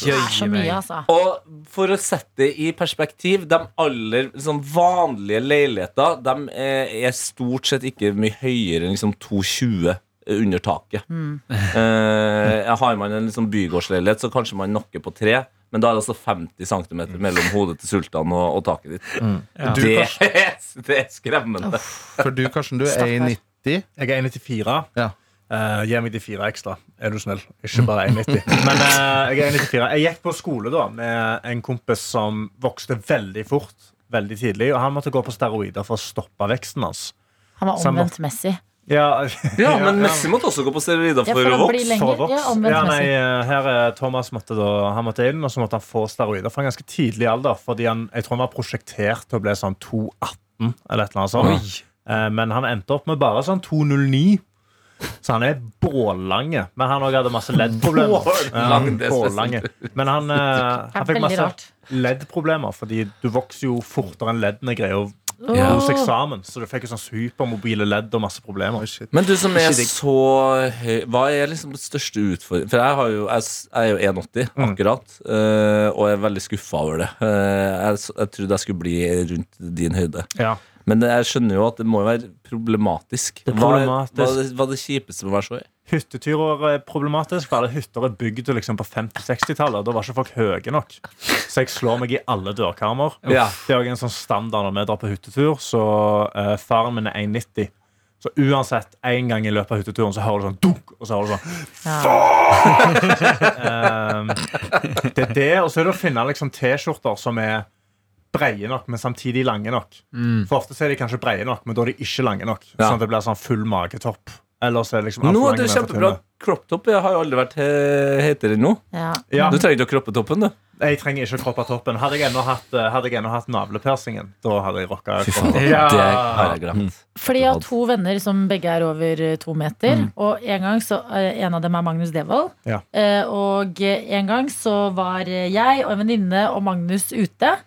Det er så mye, altså. og for å sette det i perspektiv De aller liksom, vanlige leiligheter De er, stort sett ikke mye høyere enn liksom, 2,20 under taket. Eh, har man en liksom, bygårdsleilighet, så kanskje man nokker på tre. Men da er det altså 50 cm mellom hodet til sultan og, og taket ditt. Ja. Det, er, <laughs> det er skremmende. For du, Karsten, du er 1,90. Jeg er 1,94. Ja. Eh, gi meg de fire ekstra, er du snill. Ikke bare 1,90. <laughs> Men uh, jeg er 1,94. Jeg gikk på skole da med en kompis som vokste veldig fort. Veldig tidlig Og han måtte gå på steroider for å stoppe veksten hans. Han var omvendt Messi. Ja, <laughs> Ja, men Messi måtte også gå på steroider Ja, for for å vokse. For å vokse. Ja, Ja, nei, eh, her er Thomas måtte da, han måtte inn, og så måtte han få steroider fra en ganske tidlig alder. Fordi han, jeg tror han var prosjektert til å bli sånn 2,18 eller et eller annet sånt. Oi. Men han endte opp med bare sånn 2,09. Så han er bållange. Men han òg hadde masse leddproblemer. Bållang, det er bållange. Men han, eh, han fikk masse leddproblemer, fordi du vokser jo fortere enn leddene greier å ja. hos eksamen. Så du fikk jo sånn supermobile ledd og masse problemer. Men du som er så høy Hva er liksom den største utfordringen? For jeg, har jo, jeg, jeg er jo 1,80 Mm. akkurat, mm. og jeg er veldig skuffa over det. Eh, jeg, jeg trodde jeg skulle bli rundt din høyde. Ja. Men jeg skjønner jo at det må jo være problematisk. Det er Hva er, Hva, er det, hva er det kjipeste med å være så høy? Hytteturer er problematisk, for alle hytter er bygd liksom på 50-60-tallet. Da var ikke folk høye nok. Så jeg slår meg i alle dørkarmer. Ja. Det er også en sånn standard når vi drar på hyttetur. Så uh, faren min er 1,90. Så uansett, en gang i løpet av hytteturen så hører du sånn dunk, og så hører du sånn Ja. um, <laughs> Det er det, og så er det å finne liksom T-skjorter som er breie nok, men samtidig lange nok. For ofte så er de kanskje breie nok, men da er de ikke lange nok. Ja. Sånn at det blir sånn full magetopp. Eller så er det liksom Nå er det kjempebra Kropptopp. Jeg har jo aldri vært he- hetere enn nå. Ja. Ja. Du trenger ikke å kroppe toppen, du. Jeg trenger ikke å kroppe toppen. Hadde jeg ennå hatt, eh, hadde jeg ennå hatt navlepersingen, da hadde jeg rocka Fy faen, det har jeg glemt. Fordi jeg har to venner som begge er over eh, to meter. Og en gang så, eh, en av dem er Magnus Devold. Ja. Eh, Og en gang så var eh, jeg og en venninne og Magnus ute.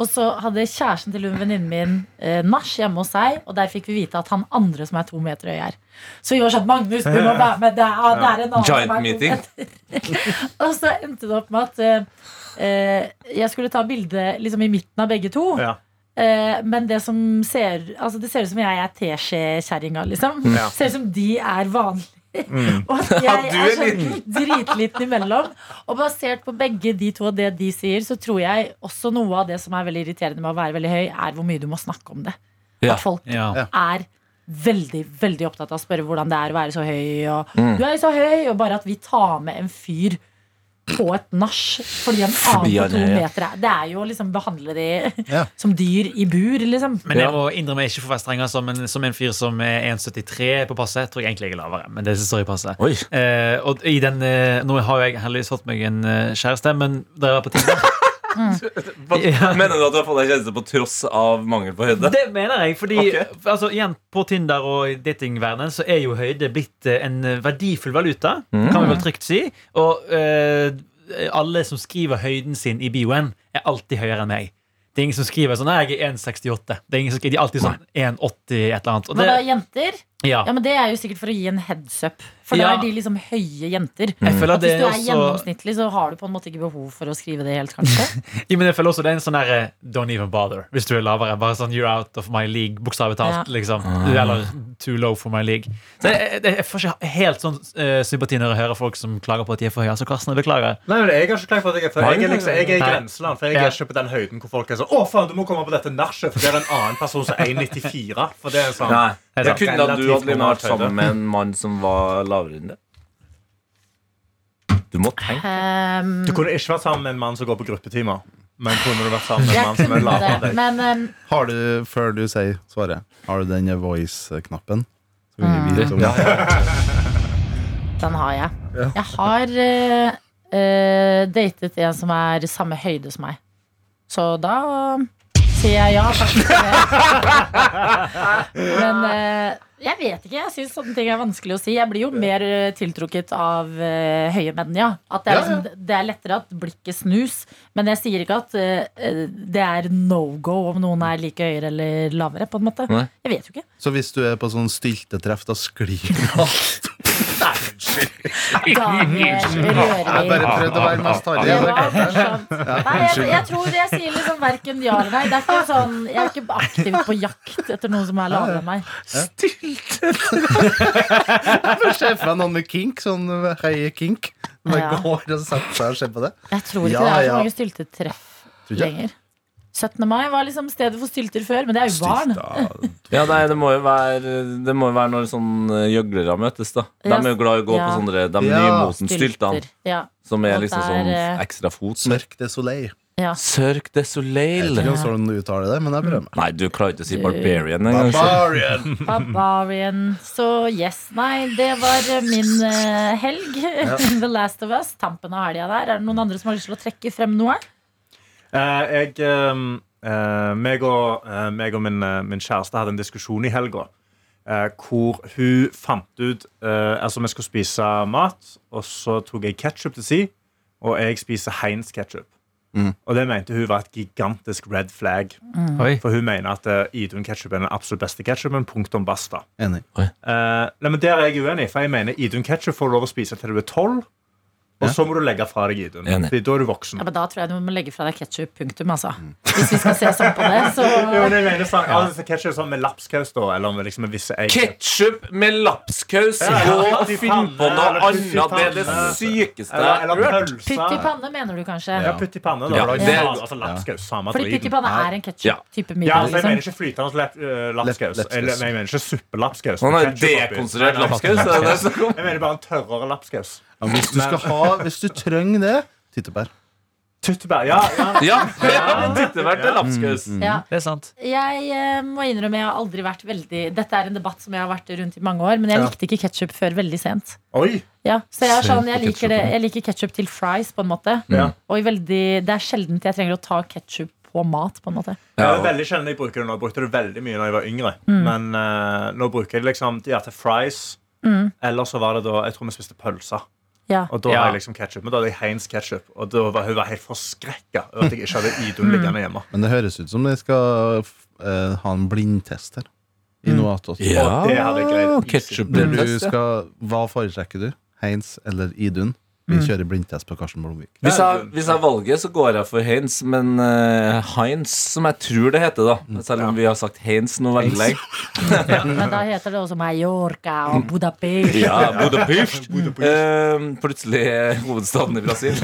Og så hadde kjæresten til venninnen min eh, nach hjemme hos seg. Og der fikk vi vite at han andre som er to meter høy, er. Så vi var sånn Magnus, du må være med! Det er, det er en annen Giant meeting. <laughs> og så endte det opp med at eh, eh, jeg skulle ta bilde liksom, i midten av begge to. Ja. Eh, men det som ser Altså det ser ut som jeg er teskjekjerringa, liksom. Ja. Ser ut som de er vanlige. <laughs> Og at jeg Ja, er er sånn <laughs> dritliten imellom. Og basert på begge de to og det de sier, så tror jeg også noe av det som er veldig irriterende med å være veldig høy, er hvor mye du må snakke om det. Ja. At folk Ja. er veldig veldig opptatt av å spørre hvordan det er å være så høy. Og Mm. du er jo så høy, og bare at vi tar med en fyr på et nach fordi en annen på to er- meter er Det er jo liksom behandle de Ja. <laughs> som dyr i bur, liksom. Men jeg må innrømme ikke for å være streng, altså, men som en fyr som er 1,73 på passet, tror jeg egentlig jeg er lavere. Men det står i passet. Eh, og i den, eh, nå har jeg heldigvis fått meg en eh, kjæreste, men da jeg var på Tinder. <laughs> <laughs> Mener du at du har fått deg kjæreste på tross av mangel på høyde? Det mener jeg, fordi okay. altså, igjen, på Tinder og i datingverdenen så er jo høyde blitt eh, en verdifull valuta, Mm. kan vi vel trygt si. Og eh, alle som skriver høyden sin i bioen, er alltid høyere enn meg. Det er ingen som skriver sånn jeg er 1,68. Det er ingen som skriver, De er alltid sånn 1,80 et eller annet. Og Hva da, jenter? ja. Ja, men Det er jo sikkert for å gi en heads up. For Ja. da er de liksom høye jenter. Jeg føler At det hvis du er også gjennomsnittlig, så har du på en måte ikke behov for å skrive det helt, kanskje. <laughs> Ja, men jeg føler også det er en sånn derre Don't even bother hvis du er lavere. Bare sånn You're out of my league, bokstavelig talt. Ja. Liksom. Eller too low for my league. Så jeg, jeg, jeg får ikke helt sånn uh, sympati når jeg hører folk som klager på at de er for høye. Altså, Karsten, jeg beklager. Nei, men Jeg har ikke klaget på at jeg er for Jeg er, liksom, jeg er i grenseland. For jeg Ja. er ikke på den høyden hvor folk er sånn Å, faen, du må komme på dette nachet, for det er en annen person som er <laughs> 1,94. For det er sånn Nei. Det er kunne at du hadde vært sammen med en mann som var lavere enn det. Du må tenke. Um, Du kunne ikke vært sammen med en mann som går på gruppetimer. Men kunne du vært sammen med en mann som er lavere enn deg? Men um, Har du, før du sier svaret, har du den voice-knappen? Så vi vite om den har jeg. Ja. Jeg har uh, uh, datet en som er samme høyde som meg. Så da sier jeg ja. Takk for det. <laughs> Men uh, jeg vet ikke. Jeg syns sånne ting er vanskelig å si. Jeg blir jo mer uh, tiltrukket av uh, høye menn, ja. At det er, liksom, det er lettere at blikket snus. Men jeg sier ikke at det er no go om noen er like høyere eller lavere. på en måte Nei. Jeg vet jo ikke. Så hvis du er på sånn styltetreff, da sklir du <laughs> Daniel Jeg Rørvik. bare prøvde å være mest harry. Jeg. Nei, jeg, jeg tror jeg sier liksom verken ja eller nei. Det er ikke sånn, jeg er ikke aktiv på jakt etter noen som er lavere enn meg. Jeg ser for meg noen med kink, sånn høye kink. Som bare går og setter seg og ser på det. Jeg tror ikke Ja, det er så ja. mange styltetreff lenger. 17. mai var liksom stedet for stylter før, men det er jo barn. Ja, nei, det må jo være Det må jo være når sånn eh, gjøglere møtes, da. De er jo glad i å gå Ja. på sånne de Ja. nymotens styltene. Ja, Som er liksom sånn eh, ekstra fot. Sørk du Soleil. ja. Cirque de Jeg vet ikke sånn du uttaler det, men jeg prøver meg. Nei, du klarer ikke å si barbarian engang. Barbarian! <laughs> Barbarian. Så yes, nei, det var eh, min helg. helg. <laughs> The Last of Us. Tampen av helga der. Er det noen andre som har lyst til å trekke frem noe? Eh, jeg, eh, eh, meg og, eh, meg og min, min kjæreste hadde en diskusjon i helga. eh, hvor hun fant ut Altså, vi skulle spise mat, og så tok jeg ketsjup til si, og jeg spiser Heinz ketsjup. Mm. Og det mente hun var et gigantisk red flag. Mm. For hun mener at Idun ketsjup er den absolutt beste ketsjupen. Punktum basta. Enig. Eh, nei, men Der er jeg uenig, for jeg mener Idun ketsjup får lov å spise til du er tolv. Og så må du legge fra deg Idun. Fordi da er du voksen. Ja, men Da tror jeg du må legge fra deg ketsjup. Punktum, altså. Hvis vi skal se sånn på det, så Jo, men jeg mener sånn, altså, ketchup sånn med lapskaus, da, eller med liksom visse egg. Ketsjup med lapskaus! Ja, ja, putt finn på noe annet! Det er det sykeste jeg har hørt. Putt i panne, mener du kanskje? Ja, putt i panne. Da. Ja, altså lapskaus. Samme Fordi pytt i panne er en Ja. ketsjup-type Ja, altså, jeg mener Liksom. ikke flytende uh, lapskaus. Lepp- Eller, jeg mener ikke suppelapskaus. Dekonstruert lapskaus. Jeg mener bare en tørrere lapskaus. Ja, hvis du skal ha Hvis du trenger det, tyttebær. Tyttebær. Ja, ja. <laughs> Ja, ja tyttebær til lapskaus. Ja. Det er sant. Jeg eh, må innrømme jeg har aldri vært veldig Dette er en debatt som jeg har vært rundt i mange år, men jeg Ja. likte ikke ketsjup før veldig sent. Oi. Ja, så jeg, er sånn, jeg liker, det, jeg liker ketsjup til fries, på en måte. Ja. Og i veldig, det er sjelden jeg trenger å ta ketsjup på mat, på en måte. Det Ja, er veldig sjelden jeg bruker det nå. Jeg brukte det veldig mye da jeg var yngre. Mm. Men eh, nå bruker jeg det liksom ja, til fries. Mm. Eller så var det da Jeg tror vi spiste pølser. Ja. Og da Ja. har jeg liksom ketchup. Men da hadde jeg Heinz ketchup. Og da var hun var helt forskrekka over at jeg ikke hadde Idun liggende hjemme. Men det høres ut som de skal uh, ha en blindtest her. I noe attåt. Ja, Og det hadde jeg greid. ketchup Der du blindtest, hva foretrekker du? Heinz eller Idun? Vi kjører blindtest på Karsten Blomvik. Hvis jeg, hvis jeg valget, så går jeg for Heinz, men uh, Heinz, som jeg tror det heter, da selv om vi har sagt Heinz nå veldig lenge. Men da heter det også Mallorca og Budapest. Ja, Budapest. <laughs> uh, plutselig hovedstaden i Brasil.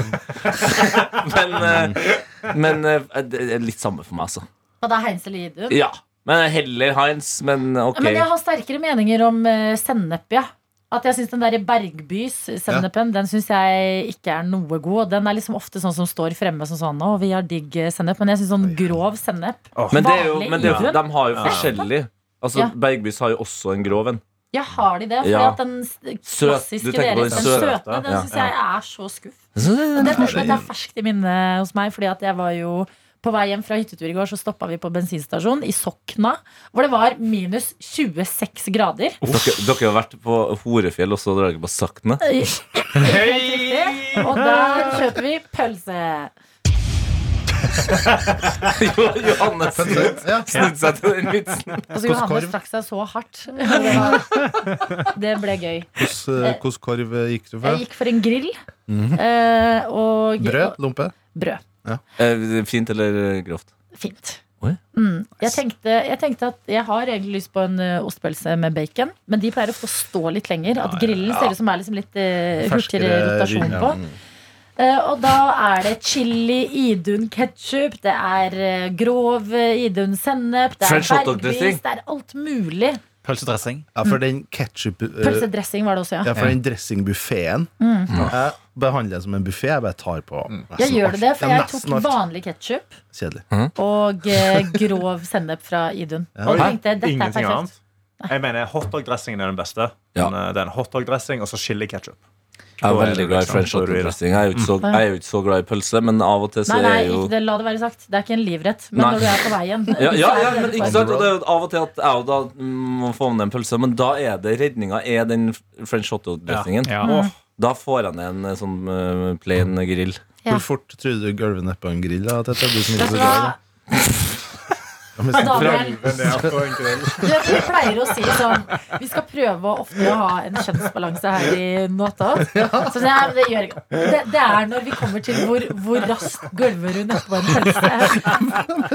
<laughs> men uh, men eh, det er litt samme for meg, altså. Og da Heinz eller Idun? Ja. Men heller Heinz, men ok. Men jeg har sterkere meninger om uh, sennep, ja. At jeg syns den der Bergbys-sennepen Den synes jeg ikke er noe god. Den er liksom ofte sånn som står fremme som sånn Å, vi har digg sennep. Men jeg syns sånn grov sennep Men det er jo, men det er, jo- de har jo Ja. forskjellig. Altså, Ja. Bergbys har jo også en grov en. Ja, har de det? Fordi Ja. at den klassiske deres, den søte, den syns jeg er så skuff. Det, det, er ferskt i minnet hos meg, fordi at jeg var jo på vei hjem fra hyttetur i går, så stoppa vi på bensinstasjon i Sokna, hvor det var minus 26 grader. Dere, dere har vært på Horefjell og så drar dere på Sakna? <laughs> Hei! Og der kjøper vi pølse. <laughs> Jo, Johanne Ja. snudde seg til den vitsen. Altså, Hvilken Johannes korv? trakk seg så hardt. <laughs> Det, var, det ble gøy. Hvordan eh, korv eh, gikk du for? Jeg gikk for en grill. eh, og Brød? Lompe? brød. Eh, Fint eller grovt? Fint. Oi. Mm. Jeg, tenkte, jeg tenkte at jeg har egentlig lyst på en uh, ostepølse med bacon, men de pleier å stå litt lenger. At grillen ser ut som er liksom litt uh, hurtigere rotasjon på. Mm. Eh, og da er det chili Idun ketsjup, det er eh, grov eh, Idun sennep, det er bergris, det er alt mulig. Pølsedressing. Ja, for den ketchup eh, Pølsedressing var det også, ja. Ja, for den dressingbuffeen Jeg behandler den som en buffé. Jeg bare tar på nesten Jeg gjør det for jeg tok vanlig ketsjup og eh, grov sennep fra Idun. Og jeg tenkte dette er perfekt. annet. Jeg mener Hotdog-dressingen er den beste. Ja. Den, eh, Det er en hotdog-dressing og så chili ketchup. Jeg er veldig glad i liksom french ruiner. hotdog-dressing. Jeg er jo ikke så- jeg er jo ikke så glad i pølse, men av og til så Nei, nei, er jo ikke det, la det være sagt. Det er ikke en livrett. Men Nei. når du er på veien <laughs> ja, ja, ja, men ikke sant, og det er jo av og til at jeg da må få med en pølse, men da er det redninga er den french hot-dressingen. Ja. Mm. Da får jeg ned en eh, sånn eh, plain grill. Ja. Hvor fort trodde du gulvet nedpå en grill? Da, Tete? Du som ikke så glad i det. Men- Daniel? <laughs> Du vi pleier å si sånn Vi skal prøve ofte å ha en kjønnsbalanse her i Nåta. Så det, er, det, gjør, det, det er når vi kommer til hvor, hvor raskt gulver hun nedpå en pølse.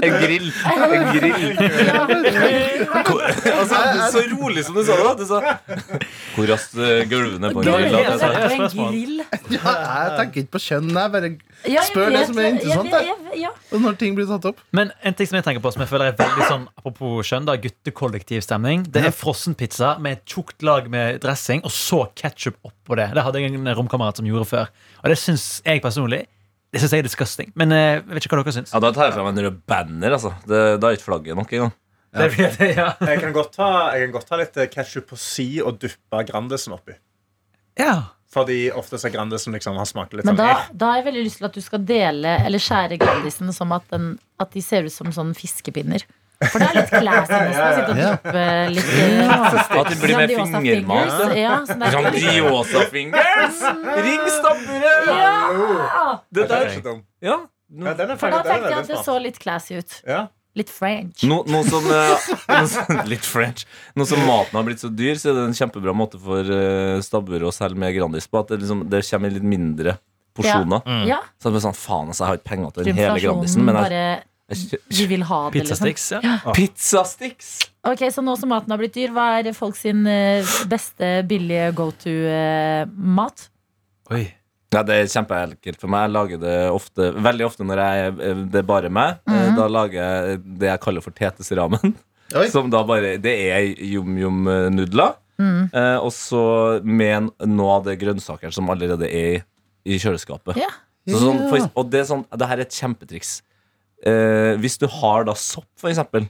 En grill! En grill. Ja. Altså, så rolig som du sa det. Du sa Hvor raskt eh, gulvene på en grill. Ja, jeg tenker ikke på kjønn. Jeg bare Ja, Spør spør det som er interessant. Jeg, jeg. jeg, ja. Og når ting blir tatt opp. Men en ting som jeg tenker på som jeg føler er veldig sånn Apropos skjønn, da, guttekollektivstemning. Det er frossenpizza med et tjukt lag med dressing, og så ketsjup oppå det. Det hadde jeg en romkamerat som gjorde før. Og det syns jeg personlig Det synes jeg er disgusting. Men eh, jeg vet ikke hva dere syns. Ja, Da tar jeg fram en rød banner. altså det, Da er ikke flagget nok engang. Det vet jeg, ja. Jeg kan godt ta, jeg kan godt ta litt ketsjup på si og duppe Grandisen oppi. Ja. Fordi ofte så er Grandisen liksom har smakt litt Men sånn da, eh. da har jeg veldig lyst til at du skal dele eller skjære Grandisen som at, den, at de ser ut som sånn fiskepinner. For det er litt classy nesten å sitte og duppe litt eh, At det blir med Grandiosa fingermat. fingers. Ja, sånn der- Grandiosa fingers! Ring stabburet! Ja! Det Den er der ikke dum. Ja. Ja, den er For da faktisk- den er tenkte jeg veldig at det smart. så litt classy ut. Ja. Litt French. No, noe som eh, <laughs> <laughs> Litt French. Nå som maten har blitt så dyr, så er det en kjempebra måte for uh, stabburet å selge med Grandis på. At det, liksom, det kommer i litt mindre porsjoner. Ja, Så det blir sånn, faen altså, Jeg har ikke penger til den hele Grandisen, men jeg, jeg, Vi vil ha det, liksom. Pizzasticks. Ja. Pizzasticks! Ok, Så nå som maten har blitt dyr, hva er folk sin eh, beste billige go to-mat? Oi. Ja, Det er kjempeenkelt for meg. Jeg lager det ofte, veldig ofte når jeg, det er bare meg. eh, Da lager jeg det jeg kaller for tetesramen. Oi. <laughs> Som da bare Det er yum-yum-nudler. Eh, og så med noe av det grønnsakene som allerede er i, i kjøleskapet. Ja. Så sånn, for, og det er sånn Det her er et kjempetriks. Eh, hvis du har da sopp, for eksempel,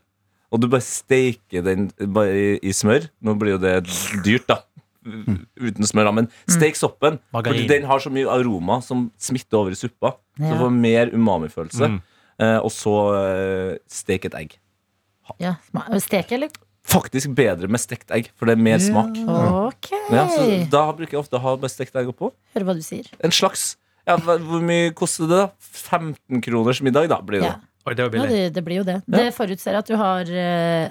og du bare steiker den bare i, i smør Nå blir jo det dyrt, da. Uten smør, da. Men stek soppen. Fordi den har så mye aroma som smitter over i suppa. Så du får mer umami-følelse. Mm. Eh, og så eh, stek et egg. Ja, sma- Steke, eller? Faktisk bedre med stekt egg, for det er mer smak. Ok. Ja, så da bruker jeg ofte å ha bare stekt egg oppå. Hør hva du sier. En slags ja, hva- Hvor mye koster det, da? 15 kroners middag, da blir det. Ja, Oi, det var ja det, det blir jo det. Det forutser at du har eh, eh,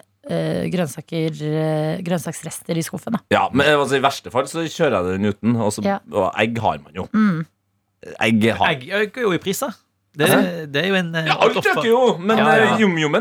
grønnsaker, eh, grønnsaksrester i skuffen. Da. Ja, men eh, altså, I verste fall så kjører jeg den uten. Og, så, Ja. og egg har man jo. Mm. Egg har Egg øker jo i priser. Det, det er jo en eh, ja, Alt øker jo, men Ja, ja.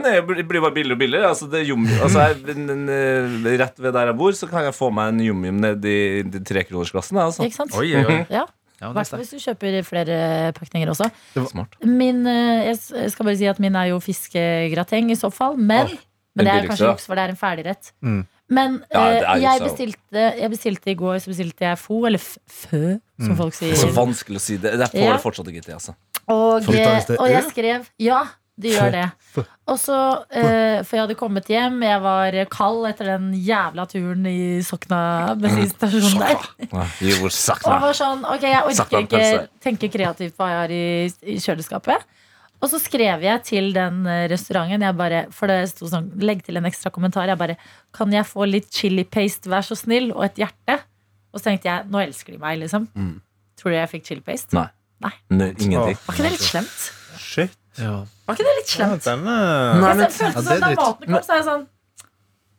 eh, blir bare billigere og billigere. Altså, det er jum, altså, jeg, en- en, eh, rett ved der jeg bor, så kan jeg få meg en jum-jum ned i, i trekronersklassen. Altså. Ikke sant? Oi, oi, oi. Ja, I er hvert fall hvis du kjøper flere pakninger også. Smart. Min, eh, jeg skal bare si at min er jo fiskegrateng i så fall. Men, men det er kanskje juks, for det er en ferdigrett. Mm. Men Ja, eh, jeg, bestilte, jeg bestilte i går Så bestilte jeg fo, eller fø, som folk sier. Det er Så vanskelig å si det. Jeg får Ja. det fortsatt ikke til. Altså. Og, det og jeg skrev Ja, du gjør det. Og så, eh, For jeg hadde kommet hjem, jeg var kald etter den jævla turen i Sokna bensinstasjon der. Og var sånn, ok, jeg orker ikke tenke kreativt på hva jeg har i, i kjøleskapet. Og så skrev jeg til den eh, restauranten, jeg bare, for det sto sånn, legg til en ekstra kommentar. Jeg bare, kan jeg få litt chili paste, vær så snill, og et hjerte? Og så tenkte jeg, nå elsker de meg, liksom. Mm. Tror du jeg fikk chili paste? Nei. Nei. Nei, ingenting. Var ikke det litt slemt? Shit. Ja. Var ikke det litt Ja, denne... den Nei, men- jeg følte Ja, det sånn, Da maten kom, så er jeg sånn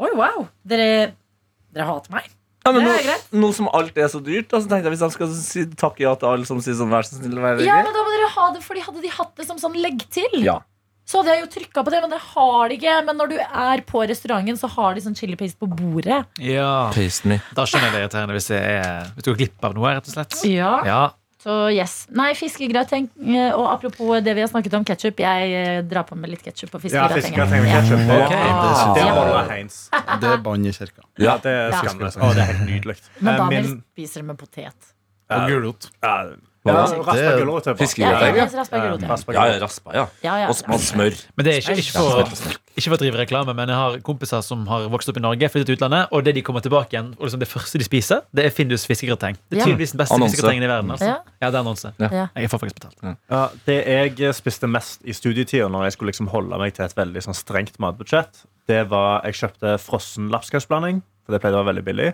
Oi, wow. Dere, dere hater meg. Ja, men Det nå, greit. nå som alt er så dyrt, da, så tenkte jeg hvis de skal si takke ja til alle som sier sånn vær så snill, vær Ja, men da må dere ha det, fordi hadde de hatt det som sånn legg til, Ja. så hadde jeg jo trykka på det, men det har de ikke. Men når du er på restauranten, så har de sånn chili paste på bordet. ja. Paste me. Da skjønner jeg det irriterende hvis, jeg er, hvis du går glipp av noe, rett og slett. Ja. Ja. Så yes. Nei, fiskegratenk. eh, Og apropos det vi har snakket om ketsjup, jeg eh, drar på med litt ketsjup på Ja, fiskegrateng. fiskegrateng med ketchup det synes Det må ha <laughs> Det er bann i kirka. Ja, det er Ja. skamløst. Å, det er helt nydelig. Men Eh, Daniel min- spiser det med potet. Og gulrot. Ja, ja, raspa gulrot er. Ja, Fiskegrateng. raspa gulrot, ja. Raspa Ja, ja, raspa, ja. Ja, ja. Og smør. Men det er ikke, ikke, for, ikke for å drive reklame, men jeg har kompiser som har vokst opp i Norge, flyttet til utlandet, og det de kommer tilbake igjen, og liksom det første de spiser, det er Findus fiskegrateng. Det er tydeligvis den beste Annonse. fiskegratengen i verden. Altså. Ja. Ja, det er annonse. Ja. Jeg får faktisk betalt. Ja, det jeg spiste mest i studietida når jeg skulle liksom holde meg til et veldig sånn strengt matbudsjett, det var Jeg kjøpte frossen lapskausblanding, for det pleide å være veldig billig.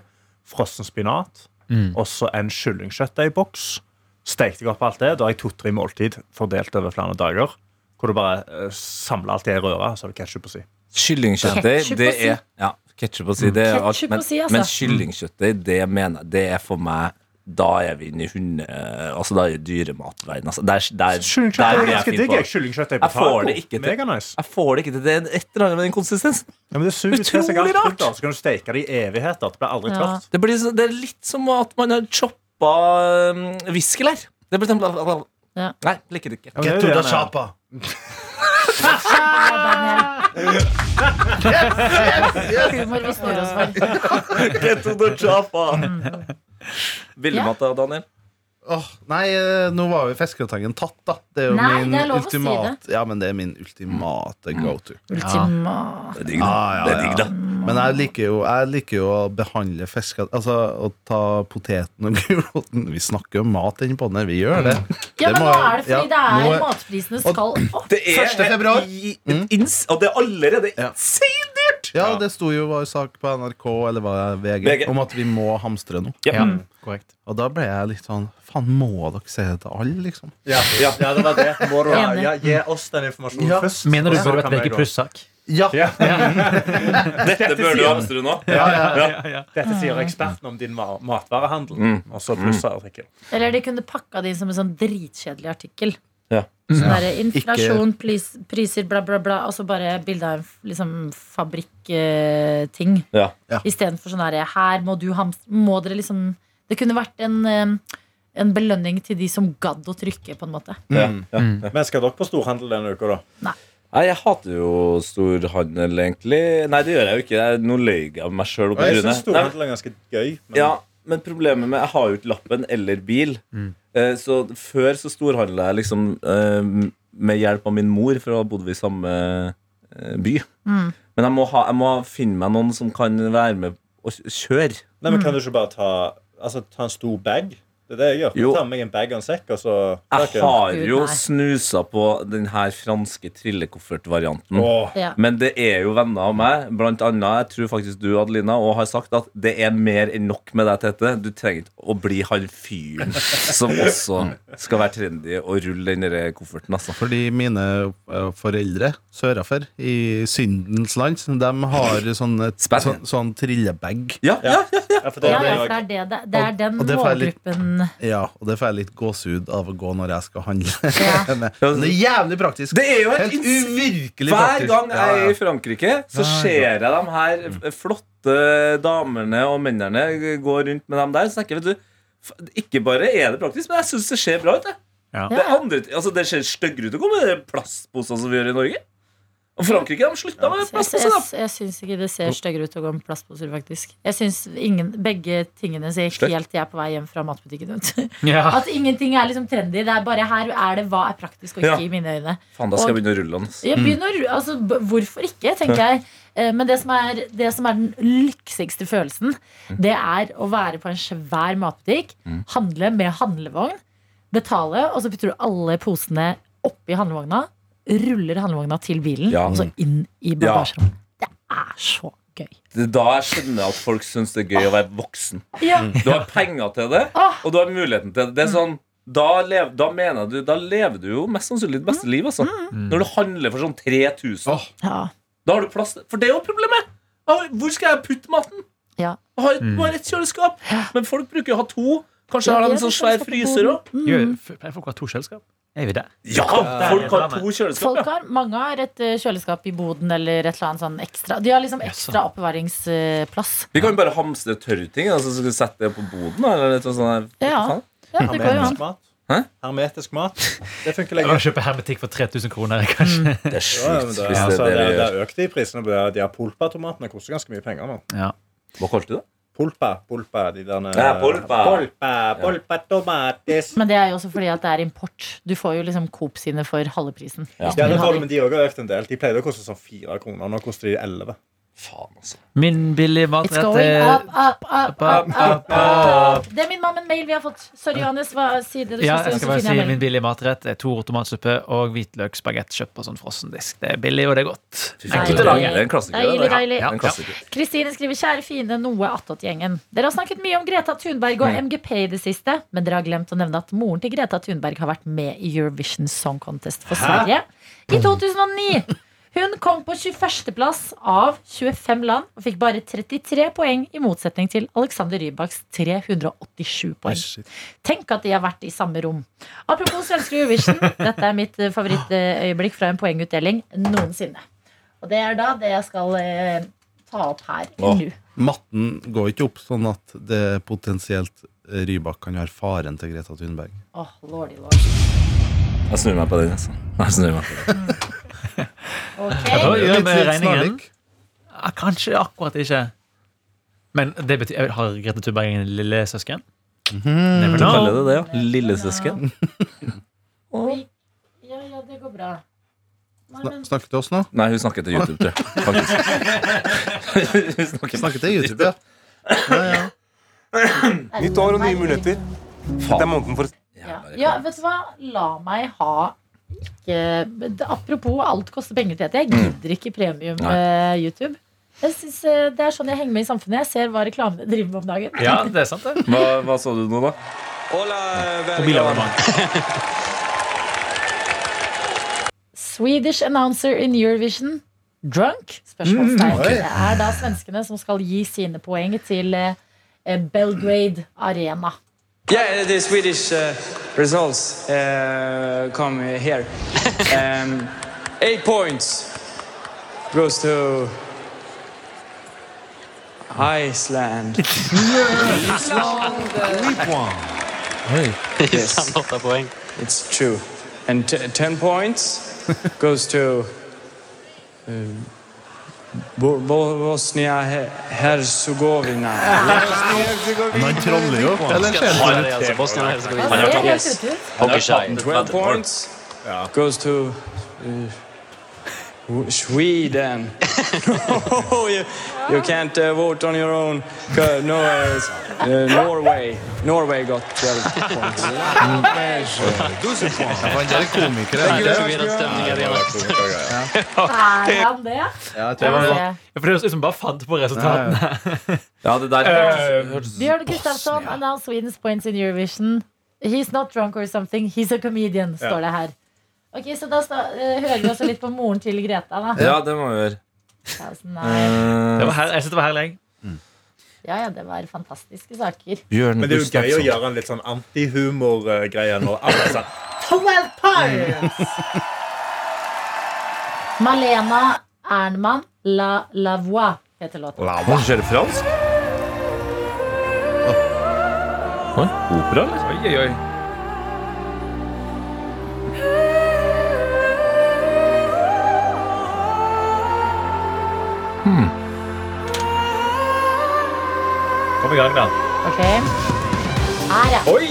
Frossen spinat. Mm. Og så en kyllingkjøttdeigboks. Stekte jeg opp alt det. Da har jeg to-tre måltid fordelt over flere dager. Hvor du bare uh, samler alt det i røra, så har du ketsjup på si. Kyllingkjøttdeig, det er Ja, ketsjup på si. Det er alt, men, si, altså. men kyllingkjøttdeig, det mener jeg Det er for meg Da er vi inne i hunde... Altså, da er det dyrematverdenen. Altså. Der, der, der blir er jeg ganske fin digg. på. jeg. Kyllingkjøttdeig på Jeg får det taco. Meganice. Jeg får det ikke til. Det er et eller annet med den konsistensen. Ja, men det suger til seg Utrolig alt rart. så kan du steke det i evigheter. Det blir aldri Ja. tørt. Det, blir, det er litt som at man har choppa um, whiskelær. Det blir Ja. Nei, liker det ikke. Ja, to the chapa. Humor vi snur oss for. Get to the choppa. Billigmat da, Daniel? Åh, nei, eh, nå var jo fiskegratengen tatt, da. Det er jo Nei, min det er lov å si det. Ja, men det er min ultimate go to. Ultimat. Det er digg, da. Ja, ja, Det er digg, da. Men jeg liker jo, jeg liker jo å behandle fisk Altså å ta poteten og <laughs> gulroten Vi snakker jo mat inni på den her, vi gjør det. Ja, men må nå er det fordi ja, det nå er matprisene skal opp. Det er 1. februar. i- ins- Og det er allerede Ja. insane dyrt! Ja, det sto jo var sak på NRK eller var det VG, VG. om at vi må hamstre nå. Ja. Ja, korrekt. Og da ble jeg litt sånn Faen, må dere si det til alle, liksom? Ja, ja, det var det. Må. Ja, gi oss den informasjonen Ja. først. Mener du burde vært VG pluss-sak? Ja! Ja. <laughs> Dette bør du hamstre nå. ja, ja. Ja, ja. Dette sier eksperten om din matvarehandel. Mm. Og så plussartikkel. Eller de kunne pakka det inn som en sånn dritkjedelig artikkel. Ja. Sånn derre inflasjon, pris, priser, bla, bla, bla. Og så bare bilde av en liksom, fabrikkting. Ja. Ja. Istedenfor sånn herre Her må du hamstre Må dere liksom Det kunne vært en, uh, en belønning til de som gadd å trykke, på en måte. Ja. Mm. Ja. Men skal dere på storhandel denne uka, da? Nei, jeg hater jo storhandel, egentlig. Nei, det gjør jeg jo ikke. Jeg- Nå løy jeg meg sjøl jeg syns storhandel er ganske gøy. Men Ja, men problemet med Jeg har jo ikke lappen eller bil. Eh, Så før så storhandla jeg liksom eh, med hjelp av min mor, for da bodde vi i samme eh, by. Mm. Men jeg må, ha, jeg må finne meg noen som kan være med og kjøre. Nei, men Kan du ikke bare ta, altså, ta en stor bag? Det er det jeg gjør. Jo. Jeg tar med meg en bag og en sekk, og så Jeg har jo snusa på den her franske trillekoffertvarianten. Åh. Ja. Men det er jo venner av meg, blant annet, jeg tror faktisk du, Adelina, og har sagt at det er mer enn nok med deg, Tete. Du trenger ikke å bli han fyren <laughs> som også skal være trendy og rulle den kofferten, altså. Fordi mine eh, foreldre sørafor i syndens land, de har sånn, et, sånn, sånn trillebag. Ja, ja, ja. Ja, for det Ja, er det ja, for det er, det, det, er den Og Ja, og det får jeg litt gåsehud av å gå når jeg skal handle. <laughs> Ja. <laughs> Men det er jævlig praktisk. Det er jo helt Helt uvirkelig Hver praktisk. gang jeg er i Frankrike, så ser jeg de her flotte damene og mennene gå rundt med dem der. Så tenker jeg, vet du ikke bare er det praktisk, men jeg syns det ser bra ut. jeg. Ja. Det, er andre, altså det ser styggere ut å gå med plastposer som vi gjør i Norge. Og Frankrike de slutta med Jeg, jeg, da. jeg syns ikke det ser styggere ut å gå med plastposer, faktisk. Jeg syns begge tingene ser Stygt. helt jeg er på vei hjem fra matbutikken ut. <laughs> Ja. At ingenting er liksom trendy. Det er bare her er det hva er praktisk og ikke Ja. i mine øyne. Faen, da skal jeg begynne å rulle den. Jeg begynner, altså, b- hvorfor ikke, tenker jeg. Eh, Men det som, er, det som er den lyksigste følelsen, det er å være på en svær matbutikk, handle med handlevogn, betale, og så putter du alle posene oppi handlevogna, ruller handlevogna til bilen, Ja. og så inn i bagasjerommet. Det er så gøy. Det er da jeg skjønner at folk syns det er gøy å være voksen. Ja. Du har penger til det, Ah. og du har muligheten til det. Det er sånn da, lev, da mener du Da lever du jo mest sannsynlig ditt beste liv, altså. Når du handler for sånn 3000. Åh. Ja. Da har du plass til For det er jo problemet! Ah, Hvor skal jeg putte maten? Ja. Jeg har et- bare ett kjøleskap. Men folk bruker jo å ha to. Kanskje Ja, har de en sånn svær fryser òg. Gjør- Pleier folk å ha to kjøleskap? Er vi det? Ja! Folk har to kjøleskap. Folk har, mange har et eh, kjøleskap i boden eller et eller annet sånn ekstra. De har liksom ekstra oppbevaringsplass. Vi kan jo bare hamstre tørrting. Altså, skal vi sette det på boden? Eller noe sånt der? Ja. Ja, det går jo an. Hæ? Hermetisk mat. Det funker Eller lenge. kjøpe hermetikk for 3000 kroner, kanskje. Det er sjukt Ja, det, altså, det, det det er økt i prisene de her pulpatomatene. Koster ganske mye penger nå. Ja. Hva kalte du det? Pulpa, pulpa, de derne, Ja, pulpa. polpa ja. tomatis. Men det er jo også fordi at det er import. Du får jo liksom Coop sine for halve prisen. Ja. Ja, det får du, men de har økt en del. De pleide å koste sånn fire kroner. Nå koster de elleve. Faen, altså. Min billige matrett er up, up, up, up, up, up. Det er min mamma en mail vi har fått. Sorry, Johannes. Hva sier det? ja, siste, jeg skal bare si Min billige matrett er to tomatsuppe og hvitløksbagett kjøpt på sånn frossendisk. Det er billig, og det er godt. Det er en klassiker. Kristine skriver kjære fine noe attåt-gjengen. Dere har snakket mye om Greta Thunberg og MGP i det siste, men dere har glemt å nevne at moren til Greta Thunberg har vært med i Eurovision Song Contest for Sverige i 2009. Hun kom på 21.-plass av 25 land og fikk bare 33 poeng, i motsetning til Alexander Rybaks 387 poeng. Tenk at de har vært i samme rom. Apropos svenske Eurovision. <laughs> Dette er mitt eh, favorittøyeblikk fra en poengutdeling noensinne. Og det er da det jeg skal eh, ta opp her Åh. nå. Matten går ikke opp sånn at det potensielt eh, Rybak kan være faren til Greta Thunberg. Åh, lordy lord. Jeg snur meg på den. Altså. Jeg snur meg på den. <laughs> Hva Da gjør vi regningen? Ja, kanskje akkurat ikke. Men det betyr Har Grete Thunberg en lillesøsken? Never Du know. kaller det det, ja? Lillesøsken? <laughs> Ja, ja, det går bra. Nei, men snakker til oss nå? Nei, hun snakker til YouTube, tror jeg. Faktisk. <laughs> hun snakker Snakker til YouTube, ja. ja, ja. Nytt år og nye muligheter. Det er måneden for Ja. ja, vet du hva? La meg ha ikke Apropos alt koster penger, Tete. Jeg gidder ikke premium eh, YouTube. Jeg synes, eh, Det er sånn jeg henger med i samfunnet. Jeg ser hva reklamene driver med om dagen. Ja, det er sant, det. Hva, hva så du nå, da? Hola, Mobilabonnement. <laughs> Swedish announcer in Eurovision drunk? Spørsmålstegn. oi. Det er da svenskene som skal gi sine poeng til eh, Belgrade Arena. Yeah, the Swedish uh, results uh, come here. <laughs> um, eight points goes to Iceland. <laughs> yes, <laughs> it's true. And t- ten points goes to um, Bo- Bo- Bosnia He- Herzegovina. Men han troller jo. Han altså. Han har. Hockeyshine. 12 points goes to uh, Sweden. <laughs> oh, you, you can't uh, vote on your own. No, uh, uh, Norway. Norway got 12 points. Han er komiker. er. Er? Ja, Det <laughs> tror var det. det. For det høres bare fant på resultatene. <laughs> Ja, det der Eh, Bjørn Gustafsson announced Sweden's points in Eurovision. He's not drunk or something. He's a comedian, står det her. Ok, Så da sta- eh, hører vi også litt på moren til Greta. da Ja, det må vi gjøre. Nei. Det Eh, var her, jeg synes det var herlig. jeg. Ja, ja, det var fantastiske saker. Bjørn Men det er jo gøy å Gustafsson. gjøre en litt sånn antihumorgreie når alle er sånn 12 points! Malena Ernman La La Voix heter låten. Hva er det fransk? Oi, opera, eller? Oi, oi, oi. Hmm. Kom i gang, da. Ok. Her, ja. Oi!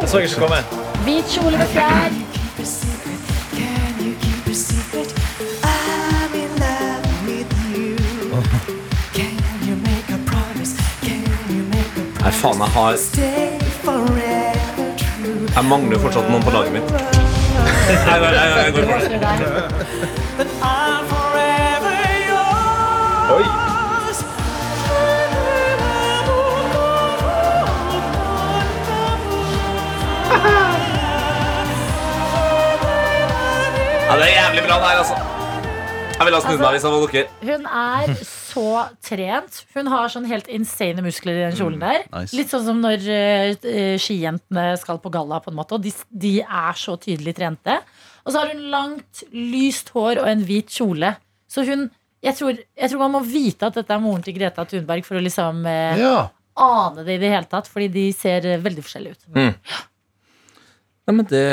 Jeg så ikke ikke komme. Hvit kjole med fjær. Nei, faen, jeg har Jeg mangler fortsatt noen på laget mitt. <laughs> nei, nei, nei, nei, nei, nei. Jævlig bra, der, altså. Jeg ville ha snudd meg hvis han var dukker. Hun er så trent. Hun har sånn helt insane muskler i den kjolen der. nice. Litt sånn som når eh, skijentene skal på galla, på en måte. Og de, de er så tydelig trente. Og så har hun langt, lyst hår og en hvit kjole. Så hun jeg tror, jeg tror man må vite at dette er moren til Greta Thunberg for å liksom eh, Ja. ane det i det hele tatt. Fordi de ser eh, veldig forskjellige ut. Nei, men det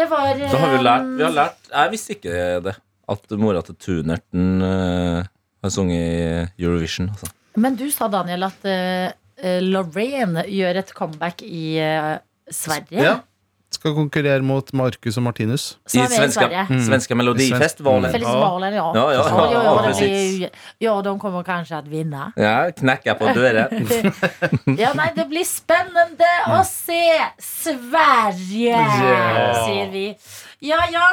Det var har vi lært. Vi har eh, lært Jeg visste ikke det. At mora til Tunerten uh, har sunget i Eurovision. Altså. Men du sa, Daniel, at eh, eh, Lorraine gjør et comeback i eh, Sverige. Ja. Skal konkurrere mot Marcus og Martinus. I svenska, mm. svenska Melodifestivalen. Festivalen, ja. Ja, ja, ja, ja, ja, blir, ja, de kommer kanskje att vinna. Ja, knekka på døren. <laughs> Ja, nei, det blir spennende å se Sverige, Ja. sier vi. Ja, ja.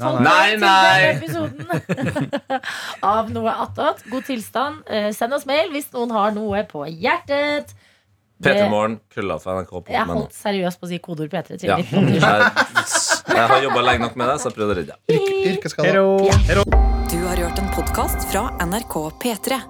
Nei, nei. <laughs> av Noe attåt. God tilstand. Eh, Send oss mail hvis noen har noe på hjertet. Det- Petermorgen, krøllaff NRK på Jeg holdt seriøst på å si kodeord P3 til Ja. Jeg, jeg har jobba lenge nok med det, så jeg prøvde å redde deg. Yrkesskade. Du har hørt en podkast fra NRK P3.